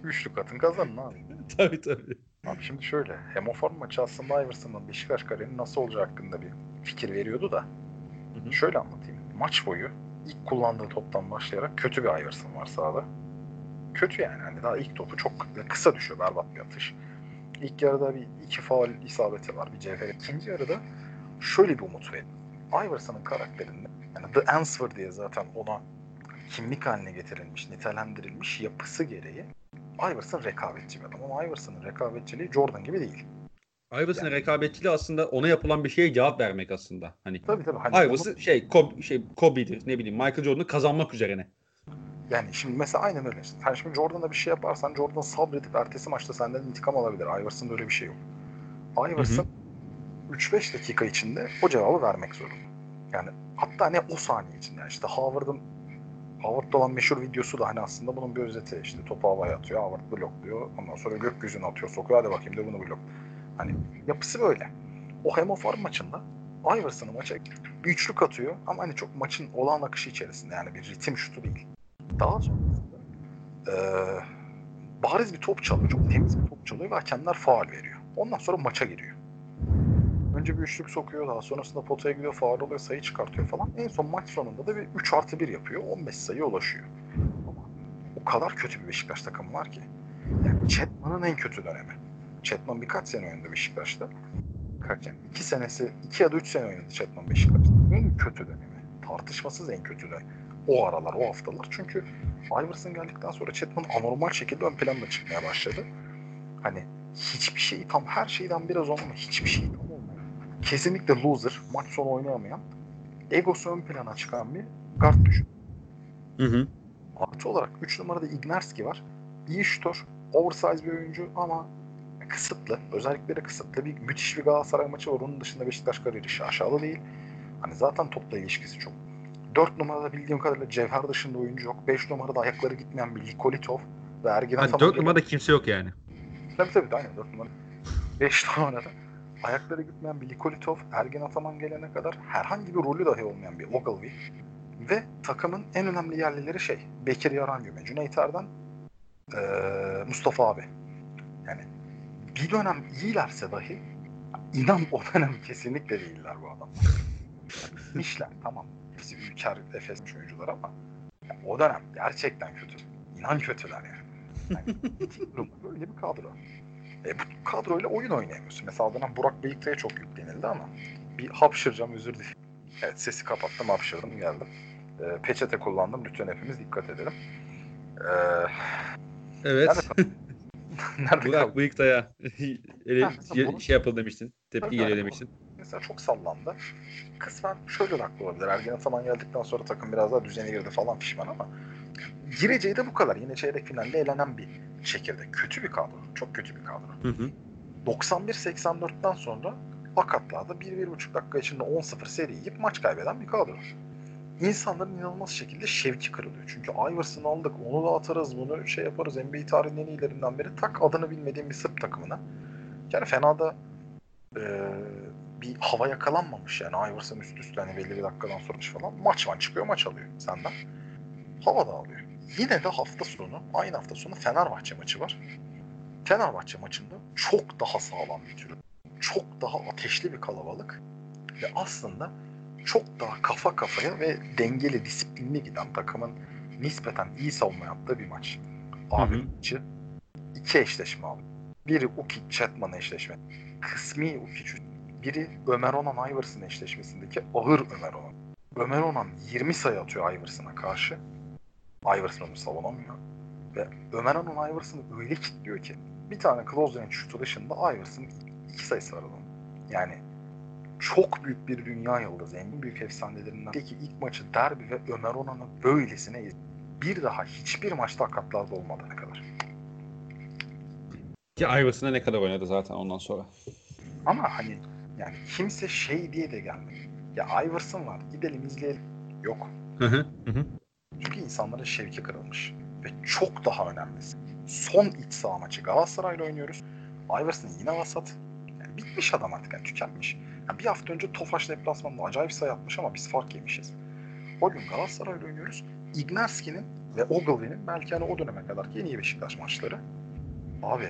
Üçlük atın kazanın abi. tabii tabii. Abi şimdi şöyle. Hemoform maçı aslında Iverson'ın Beşiktaş kariyerinin nasıl olacağı hakkında bir fikir veriyordu da. Hı hı. Şöyle anlatayım. Maç boyu ilk kullandığı toptan başlayarak kötü bir Iverson var sahada. Kötü yani. Hani daha ilk topu çok kısa düşüyor. Berbat bir atış. İlk yarıda bir iki faal isabeti var. Bir cevher. İkinci yarıda şöyle bir umut veriyor. Iverson'ın karakterinde yani The Answer diye zaten ona kimlik haline getirilmiş, nitelendirilmiş yapısı gereği Iverson rekabetçi bir adam ama Iverson'ın rekabetçiliği Jordan gibi değil. Iverson'ın Yani- rekabetçiliği aslında ona yapılan bir şeye cevap vermek aslında. Hani Tabii tabii. Hani Iverson şey, Kobe, şey Kobe'dir ne bileyim Michael Jordan'ı kazanmak üzerine. Yani şimdi mesela aynen öyle. Sen şimdi Jordan'a bir şey yaparsan Jordan sabredip ertesi maçta senden intikam alabilir. Iverson'da öyle bir şey yok. Iverson 3-5 dakika içinde o cevabı vermek zorunda. Yani hatta ne o saniye içinde. Yani işte Howard'ın Howard'da olan meşhur videosu da hani aslında bunun bir özeti. İşte topu havaya atıyor, Howard blokluyor. Ondan sonra gökyüzüne atıyor, sokuyor. Hadi bakayım de bunu blok. Hani yapısı böyle. O hemoform maçında Iverson'ı maça bir üçlük atıyor ama hani çok maçın olağan akışı içerisinde yani bir ritim şutu değil. Daha sonrasında eee bariz bir top çalıyor. Çok temiz bir top çalıyor ve hakemler faal veriyor. Ondan sonra maça giriyor. Önce bir üçlük sokuyor. Daha sonrasında potaya gidiyor. Faal oluyor. Sayı çıkartıyor falan. En son maç sonunda da bir 3 artı 1 yapıyor. 15 sayıya ulaşıyor. Ama o kadar kötü bir Beşiktaş takımı var ki. Yani Chetman'ın en kötü dönemi. Chetman birkaç sene oynadı Beşiktaş'ta. Kaç yani? 2 senesi, 2 ya da 3 sene oynadı Chetman Beşiktaş'ta. En kötü dönemi. Tartışmasız en kötü dönemi. O aralar, o haftalar. Çünkü Iverson geldikten sonra Chetman anormal şekilde ön planda çıkmaya başladı. Hani hiçbir şeyi tam her şeyden biraz olmuyor. Hiçbir şeyi tam olmuyor. Kesinlikle loser. Maç sonu oynayamayan. Egosu ön plana çıkan bir guard düşün. Hı hı. Artı olarak 3 numarada Ignarski var. İyi şutör. Oversize bir oyuncu ama kısıtlı. Özellikleri kısıtlı. Bir müthiş bir Galatasaray maçı var. Onun dışında Beşiktaş kariyeri aşağıda değil. Hani zaten topla ilişkisi çok. 4 numarada bildiğim kadarıyla Cevher dışında oyuncu yok. 5 numarada ayakları gitmeyen bir Likolitov ve Ergin Hani Ataman 4 gibi- numarada kimse yok yani. Tabii tabii aynen 4 numara. 5 numarada ayakları gitmeyen bir Likolitov, Ergin Ataman gelene kadar herhangi bir rolü dahi olmayan bir Ogilvy ve takımın en önemli yerlileri şey Bekir Yarangöme, Cüneyt Erden, eee, Mustafa abi. Yani bir dönem iyilerse dahi inan o dönem kesinlikle değiller bu adam. İşler tamam. Hepsi ülker Efes oyuncular ama ya o dönem gerçekten kötü. İnan kötüler yani. yani böyle bir kadro. E, bu kadroyla oyun oynayamıyorsun. Mesela dönem Burak Beyikli'ye çok yüklenildi ama bir hapşıracağım özür dilerim. Evet sesi kapattım hapşırdım geldim. E, peçete kullandım lütfen hepimiz dikkat edelim. E, Evet. kaldık? nerede Burak kaldık? Bıyıktay'a ele, Ha, bunu- şey yapıldı demiştin. Tepki geliyor demiştin. Mesela çok sallandı. Kısmen şöyle de haklı olabilir. Ergen Ataman geldikten sonra takım biraz daha düzene girdi falan pişman ama gireceği de bu kadar. Yine çeyrek finalde elenen bir çekirdek. Kötü bir kadro. Çok kötü bir kadro. Hı hı. 91-84'ten sonra Akatlar'da 1-1,5 dakika içinde 10-0 seri yiyip maç kaybeden bir kadro. İnsanların inanılmaz şekilde şevki kırılıyor. Çünkü Iverson'ı aldık, onu da atarız, bunu şey yaparız. NBA tarihinin en iyilerinden biri. Tak adını bilmediğim bir Sırp takımına. Yani fena da e, bir hava yakalanmamış yani. Iverson üst üste hani belli bir dakikadan sonra falan. Maç var çıkıyor maç alıyor senden. Hava da alıyor. Yine de hafta sonu, aynı hafta sonu Fenerbahçe maçı var. Fenerbahçe maçında çok daha sağlam bir tür. Çok daha ateşli bir kalabalık. Ve aslında çok daha kafa kafaya ve dengeli, disiplinli giden takımın nispeten iyi savunma yaptığı bir maç. Abi maçı iki eşleşme aldı. Biri Uki Chatman eşleşme. Kısmi Uki Biri Ömer Onan Iverson eşleşmesindeki ağır Ömer Onan. Ömer Onan 20 sayı atıyor Iverson'a karşı. Iverson onu savunamıyor. Ve Ömer Onan Iverson'ı öyle kilitliyor ki bir tane close range şutu dışında Iverson iki sayısı var adamın. Yani çok büyük bir dünya yıldızı. En büyük efsanelerinden. Peki ilk maçı derbi ve Ömer Onan'ı böylesine bir daha hiçbir maçta akatlarda olmadığına kadar. Ki Iverson'a ne kadar oynadı zaten ondan sonra. Ama hani yani kimse şey diye de gelmedi. Ya Iverson var gidelim izleyelim. Yok. Hı hı. Hı hı. Çünkü insanların şevki kırılmış. Ve çok daha önemlisi. Son iç saha maçı Galatasaray'la oynuyoruz. Iverson yine vasat. Yani bitmiş adam artık yani tükenmiş. Yani bir hafta önce Tofaş deplasmanında acayip sayı atmış ama biz fark yemişiz. O gün Galatasaray'la oynuyoruz. Ignarski'nin ve Ogilvy'nin belki hani o döneme kadar en iyi Beşiktaş maçları. Abi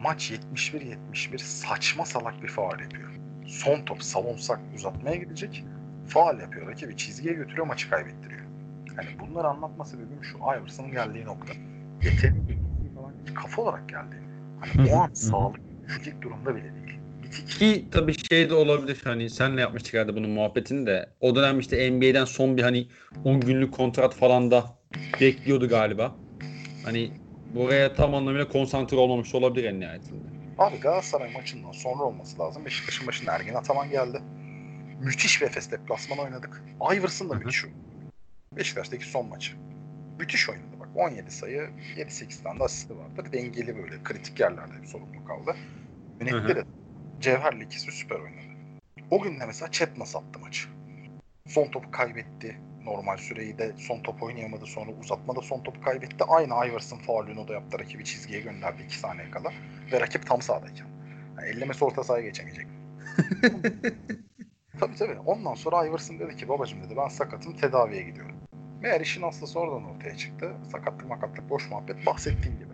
maç 71-71 saçma salak bir faal yapıyor. Son top savunsak uzatmaya gidecek. Faal yapıyor. Rakibi çizgiye götürüyor maçı kaybettiriyor. Yani bunları anlatma sebebim şu Iverson'ın geldiği nokta. Yeteneği falan kafa olarak geldi. Hani o an sağlık düşecek durumda bile değil. Ki tabii şey de olabilir hani senle yapmıştık herhalde bunun muhabbetini de. O dönem işte NBA'den son bir hani 10 günlük kontrat falan da bekliyordu galiba. Hani buraya tam anlamıyla konsantre olmamış olabilir en nihayetinde. Abi Galatasaray maçından sonra olması lazım. Beşiktaş'ın başına Ergin Ataman geldi. Müthiş bir Efes deplasman oynadık. Iverson da müthiş oynadı. Beşiktaş'taki son maçı. Müthiş oynadı bak. 17 sayı, 7-8 tane de asisti vardır. Dengeli böyle kritik yerlerde bir sorumluluk aldı. Hı hı. Cevher'le ikisi süper oynadı. O gün de mesela Chetna sattı maçı. Son topu kaybetti. Normal süreyi de son top oynayamadı. Sonra uzatmada son topu kaybetti. Aynı Iverson faulünü da yaptı. Rakibi çizgiye gönderdi 2 saniye kala. Ve rakip tam sahadayken. Yani ellemesi orta sahaya geçemeyecek. tabii tabii. Ondan sonra Iverson dedi ki babacım dedi ben sakatım tedaviye gidiyorum. Meğer işin aslısı oradan ortaya çıktı. Sakatlık makatlık boş muhabbet bahsettiğim gibi.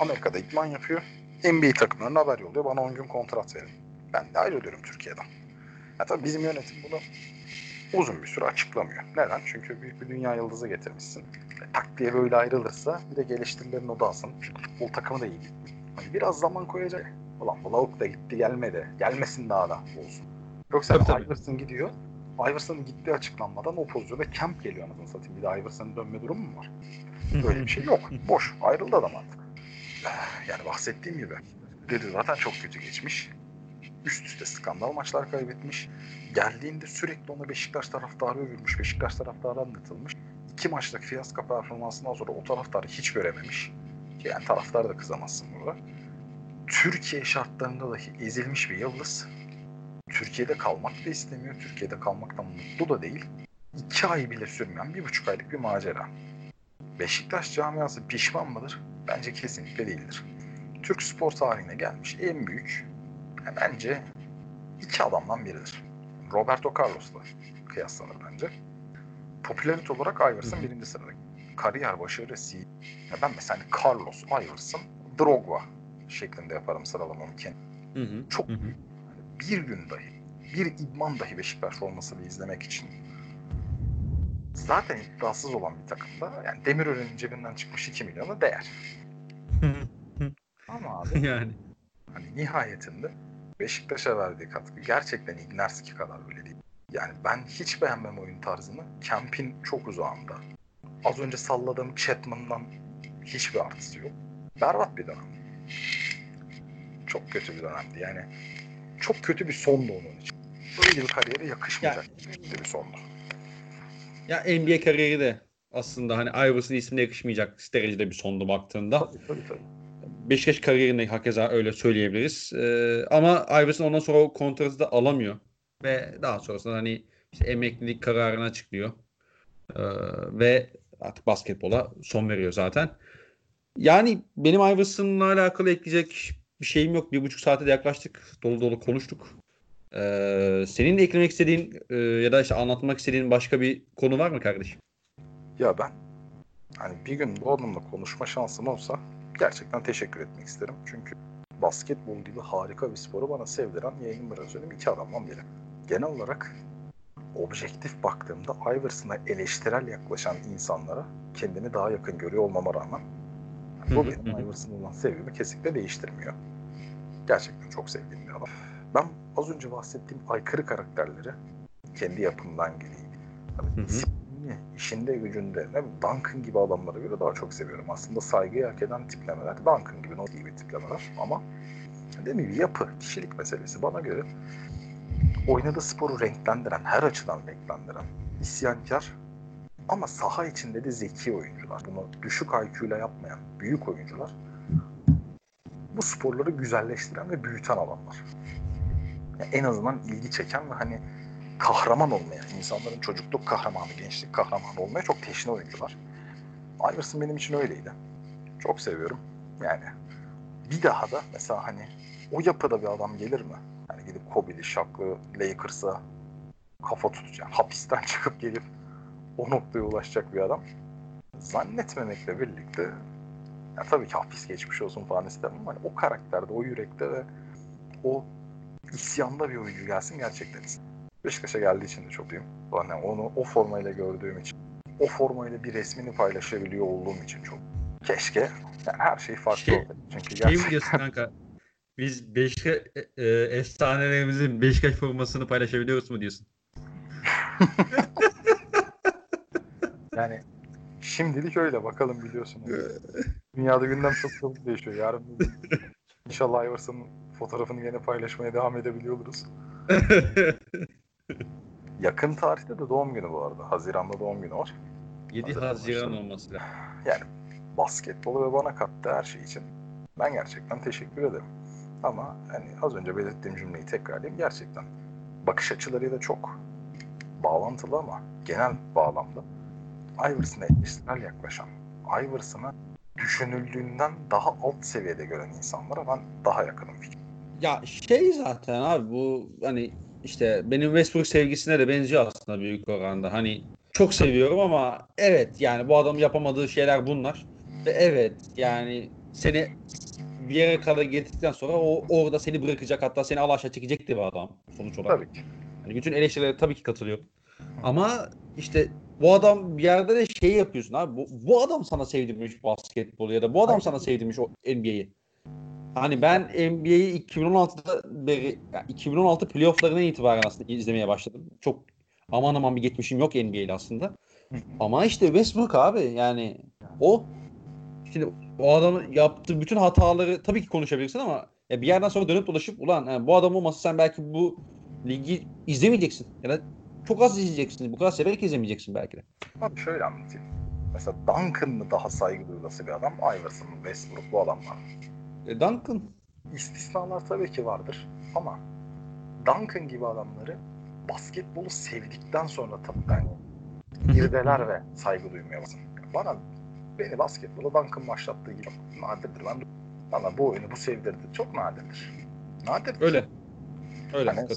Amerika'da idman yapıyor. NBA takımlarına haber yolluyor. Bana 10 gün kontrat verin. Ben de ayrılıyorum Türkiye'den. Ya tabii bizim yönetim bunu uzun bir süre açıklamıyor. Neden? Çünkü büyük bir dünya yıldızı getirmişsin. E, tak diye böyle ayrılırsa bir de geliştirilerin odasın. Çünkü futbol takımı da iyi. Hani biraz zaman koyacak. Ulan bu lavuk da gitti gelmedi. Gelmesin daha da olsun. Yoksa Tabii, tabii. Iverson gidiyor. Iverson'ın gittiği açıklanmadan o pozisyonda camp geliyor anasını satayım. Bir de Iverson'ın dönme durumu mu var? Böyle bir şey yok. Boş. Ayrıldı adam artık. Yani bahsettiğim gibi. Dedi zaten çok kötü geçmiş. Üst üste skandal maçlar kaybetmiş. Geldiğinde sürekli ona Beşiktaş taraftarı övülmüş. Beşiktaş taraftarı anlatılmış. İki maçlık fiyasko performansından sonra o taraftarı hiç görememiş. Yani taraftarı da kızamazsın burada. Türkiye şartlarında dahi ezilmiş bir yıldız. Türkiye'de kalmak da istemiyor. Türkiye'de kalmaktan mutlu da değil. İki ay bile sürmeyen bir buçuk aylık bir macera. Beşiktaş camiası pişman mıdır? Bence kesinlikle değildir. Türk spor tarihine gelmiş en büyük e, bence iki adamdan biridir. Roberto Carlos'la kıyaslanır bence. Popülarite olarak Iverson birinci sırada. Kariyer başarısı. Ya ben mesela hani Carlos, Iverson, Drogba şeklinde yaparım sıralamamı kendim. Hı hı. Çok Hı hı. Hani bir gün dahi, bir idman dahi Beşiktaş formasını izlemek için zaten iddiasız olan bir takımda yani Demirören'in cebinden çıkmış 2 milyona değer. Ama abi yani. hani nihayetinde Beşiktaş'a verdiği katkı gerçekten Ignarski kadar bile değil. Yani ben hiç beğenmem oyun tarzını. Kemp'in çok uzağında. Az önce salladığım Chatman'dan hiçbir artısı yok. Berbat bir dönem. Çok kötü bir dönemdi yani. Çok kötü bir sondu onun için. Böyle bir kariyere yakışmayacak bir sondu. Ya NBA kariyeri de aslında hani Iverson ismine yakışmayacak derecede bir sondu baktığında. Tabii tabii tabii. Beşiktaş kariyerinde hakeza öyle söyleyebiliriz. Ee, ama Iverson ondan sonra o kontratı da alamıyor. Ve daha sonrasında hani işte emeklilik kararını açıklıyor. Ee, ve artık basketbola son veriyor zaten. Yani benim Iverson'la alakalı ekleyecek bir şeyim yok. Bir buçuk saate de yaklaştık. Dolu dolu konuştuk. Ee, senin de eklemek istediğin e, ya da işte anlatmak istediğin başka bir konu var mı kardeşim? Ya ben hani bir gün bu adamla konuşma şansım olsa gerçekten teşekkür etmek isterim. Çünkü basketbol gibi harika bir sporu bana sevdiren yayın biraz söyleyeyim iki adamdan biri. Genel olarak objektif baktığımda Iverson'a eleştirel yaklaşan insanlara kendini daha yakın görüyor olmama rağmen bu benim olan sevgimi kesinlikle değiştirmiyor. Gerçekten çok sevdiğim bir adam. Ben az önce bahsettiğim aykırı karakterleri kendi yapımdan geleyim. Hı. Disiplinli, işinde gücünde ne Duncan gibi adamlara göre daha çok seviyorum. Aslında saygıyı hak eden tiplemeler. Duncan gibi, Noel gibi tiplemeler ama dediğim gibi yapı, kişilik meselesi bana göre oynadığı sporu renklendiren, her açıdan renklendiren, isyankar Ama saha içinde de zeki oyuncular. Bunu düşük IQ ile yapmayan büyük oyuncular. Bu sporları güzelleştiren ve büyüten adamlar. Yani en azından ilgi çeken ve hani kahraman olmaya, insanların çocukluk kahramanı, gençlik kahramanı olmaya çok teşne oyuncular. Iverson benim için öyleydi. Çok seviyorum. Yani bir daha da mesela hani o yapıda bir adam gelir mi? Yani gidip Kobe'li, Shaq'lı, Lakers'a kafa tutacak. Hapisten çıkıp gelip o noktaya ulaşacak bir adam. Zannetmemekle birlikte ya tabii ki hapis geçmiş olsun falan istemem ama hani o karakterde, o yürekte ve o isyanda bir oyuncu gelsin gerçekten istedim. Beşiktaş'a geldiği için de çok iyiyim. Yani onu o formayla gördüğüm için, o formayla bir resmini paylaşabiliyor olduğum için çok. Keşke yani her şey farklı Şey- olsaydı. Çünkü Şey gerçekten diyorsun kanka? Biz Beşiktaş e, e, efsanelerimizin Beşiktaş formasını paylaşabiliyoruz mu diyorsun? yani şimdilik öyle bakalım biliyorsunuz. Dünyada gündem çok çabuk değişiyor. Yarın inşallah Iverson'ın fotoğrafını yine paylaşmaya devam edebiliyor oluruz. Yakın tarihte de doğum günü bu arada. Haziran'da doğum günü var. 7 Hazır Haziran olması lazım. Yani basketbolu ve bana kattığı her şey için ben gerçekten teşekkür ederim. Ama hani az önce belirttiğim cümleyi tekrarlayayım. Gerçekten bakış açılarıyla çok bağlantılı ama genel bağlamda Iverson'a eleştirel yaklaşan, Iverson'a düşünüldüğünden daha alt seviyede gören insanlara ben daha yakınım fikrim. Ya şey zaten abi bu hani işte benim Westbrook sevgisine de benziyor aslında büyük oranda. Hani çok seviyorum ama evet yani bu adamın yapamadığı şeyler bunlar. Ve evet yani seni bir yere kadar getirdikten sonra o orada seni bırakacak hatta seni alaşağı çekecek de bir adam sonuç olarak. Tabii ki. Hani bütün eleştirilere tabii ki katılıyorum. Ama işte bu adam bir yerde de şey yapıyorsun abi. Bu, bu adam sana sevdirmiş basketbolu ya da bu adam Aynen. sana sevdirmiş o NBA'yi. Hani ben NBA'yi 2016'da beri, yani 2016 playofflarına itibaren aslında izlemeye başladım. Çok aman aman bir geçmişim yok NBA'yle aslında. Ama işte Westbrook abi yani o şimdi o adamın yaptığı bütün hataları tabii ki konuşabilirsin ama ya bir yerden sonra dönüp dolaşıp ulan yani bu adam olmasa sen belki bu ligi izlemeyeceksin. Ya da çok az izleyeceksin. Bu kadar severek izlemeyeceksin belki de. Abi şöyle anlatayım. Mesela Duncan mı daha saygı duyulası bir adam? Iverson? Westbrook bu adamlar. E, Duncan. İstisnalar tabii ki vardır ama Duncan gibi adamları basketbolu sevdikten sonra tabii irdeler ve saygı duymaya başlar. Bana beni basketbola Duncan başlattığı gibi nadirdir. Ben bana bu oyunu bu sevdirdi. Çok nadirdir. Nadirdir. Öyle. Öyle Hani.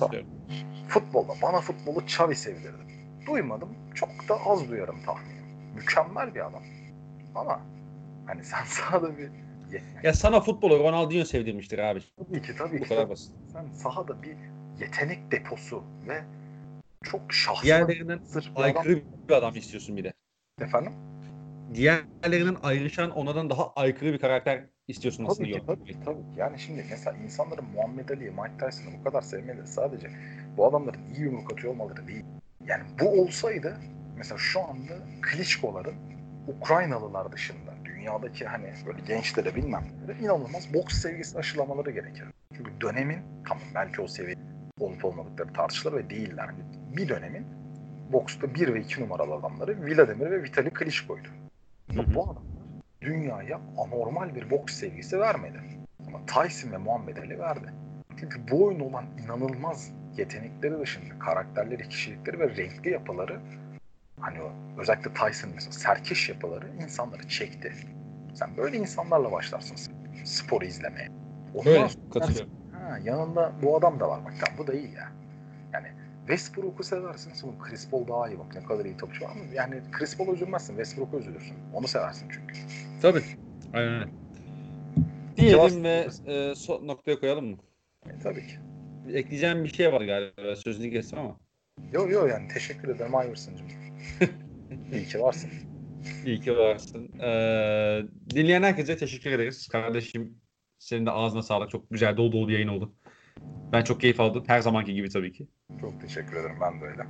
Futbolda bana futbolu Xavi sevdirdi. Duymadım. Çok da az duyarım tahminim. Mükemmel bir adam. Ama hani sen sahada bir Ya sana futbolu Ronaldinho sevdirmiştir abi. tabii ki tabii Bu ki. kadar basit. Sen sahada bir yetenek deposu ve çok şahsına Diğerlerinden sır bir adam. aykırı bir adam istiyorsun bir de. Efendim? Diğerlerinden ayrışan ondan daha aykırı bir karakter istiyorsun aslında. Tabii ki, görmek. tabii ki, tabii ki. Yani şimdi mesela insanların Muhammed Ali'yi, Mike Tyson'ı bu kadar sevmeleri sadece bu adamların iyi yumruk atıyor olmaları değil. Yani bu olsaydı mesela şu anda Klitschko'ların Ukraynalılar dışında dünyadaki hani böyle gençlere bilmem inanılmaz boks sevgisi aşılamaları gerekir. Çünkü dönemin tamam belki o seviye olup olmadıkları tartışılır ve değiller. Hani bir dönemin boksta 1 ve 2 numaralı adamları Vladimir ve Vitali Klitschko'ydu. Hı hı. Bu adamlar dünyaya anormal bir boks sevgisi vermedi. Ama Tyson ve Muhammed Ali verdi. Çünkü bu oyun olan inanılmaz yetenekleri dışında karakterleri, kişilikleri ve renkli yapıları hani o, özellikle Tyson mesela serkeş yapıları insanları çekti. Sen böyle insanlarla başlarsın sporu izlemeye. Ondan Öyle sonra katılıyorum. Ha, yanında bu adam da var bak ya bu da iyi ya. Yani Westbrook'u seversin sonra Chris Paul daha iyi bak ne kadar iyi topçu ama yani Chris Paul'a üzülmezsin Westbrook'a üzülürsün. Onu seversin çünkü. Tabii. Aynen öyle. Diyelim ve e, son noktaya koyalım mı? E, tabii ki. Ekleyeceğim bir şey var galiba. Sözünü kestim ama. Yo yo yani teşekkür ederim Iverson'cığım. iyi ki varsın. İyi ki varsın. Ee, dinleyen herkese teşekkür ederiz. Kardeşim senin de ağzına sağlık. Çok güzel dolu dolu yayın oldu. Ben çok keyif aldım. Her zamanki gibi tabii ki. Çok teşekkür ederim ben de öyle.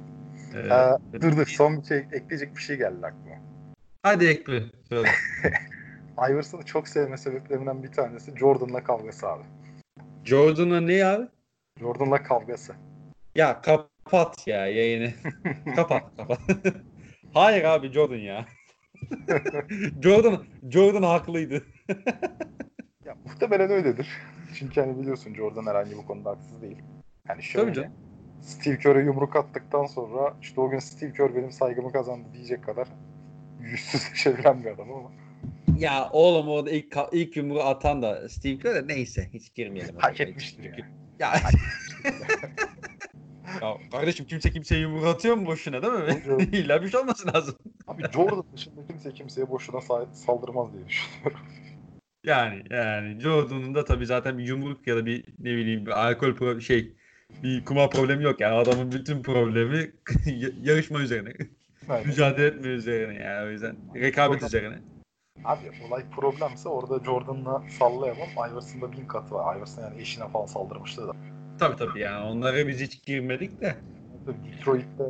Ee, Ee, dur dur son bir şey ekleyecek bir şey geldi aklıma. Hadi ekle. Söyle. Iverson'ı çok sevme sebeplerinden bir tanesi Jordan'la kavgası abi. Jordan'a ne abi? Jordan'la kavgası. Ya kapat ya yayını. kapat kapat. Hayır abi Jordan ya. Jordan Jordan haklıydı. Ya muhtemelen öyledir. Çünkü hani biliyorsun Jordan herhangi bir konuda haksız değil. Yani şöyle Tabii. Steve Kerr'e yumruk attıktan sonra işte o gün Steve Kerr benim saygımı kazandı diyecek kadar yüzsüz çeviren bir adam ama Ya oğlum orada ilk ilk yumruğu atan da Steve Kerr de neyse hiç girmeyelim. hak etmiştir yani. Ya. ya kardeşim kimse kimseye yumruk atıyor mu boşuna değil mi? İlla bir şey olması lazım. Abi Jordan dışında kimse kimseye boşuna sa- saldırmaz diye düşünüyorum. Yani yani Jordan'ın da tabii zaten bir yumruk ya da bir ne bileyim bir alkol pro- şey bir kumar problemi yok yani adamın bütün problemi yarışma üzerine, Yani, mücadele etme üzerine yani o yüzden rekabet üzerine. Abi olay problemse orada Jordan'la sallayamam. Iverson'da bin katı var. Iverson yani eşine falan saldırmıştı da. Tabii tabii yani onlara biz hiç girmedik de. Detroit'te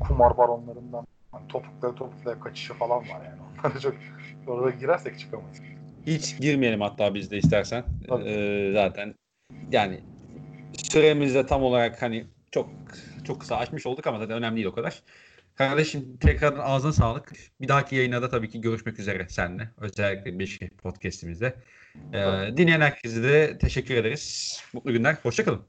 kumar baronlarından hani topukları topuklara kaçışı falan var yani. Onlara çok orada girersek çıkamayız. Hiç girmeyelim hatta biz de istersen. Tabii. Ee, zaten yani süremizde tam olarak hani çok çok kısa açmış olduk ama zaten önemli değil o kadar. Kardeşim tekrardan ağzına sağlık. Bir dahaki yayına da tabii ki görüşmek üzere seninle. Özellikle Beşi podcastimizde. Ee, dinleyen herkese de teşekkür ederiz. Mutlu günler. Hoşçakalın.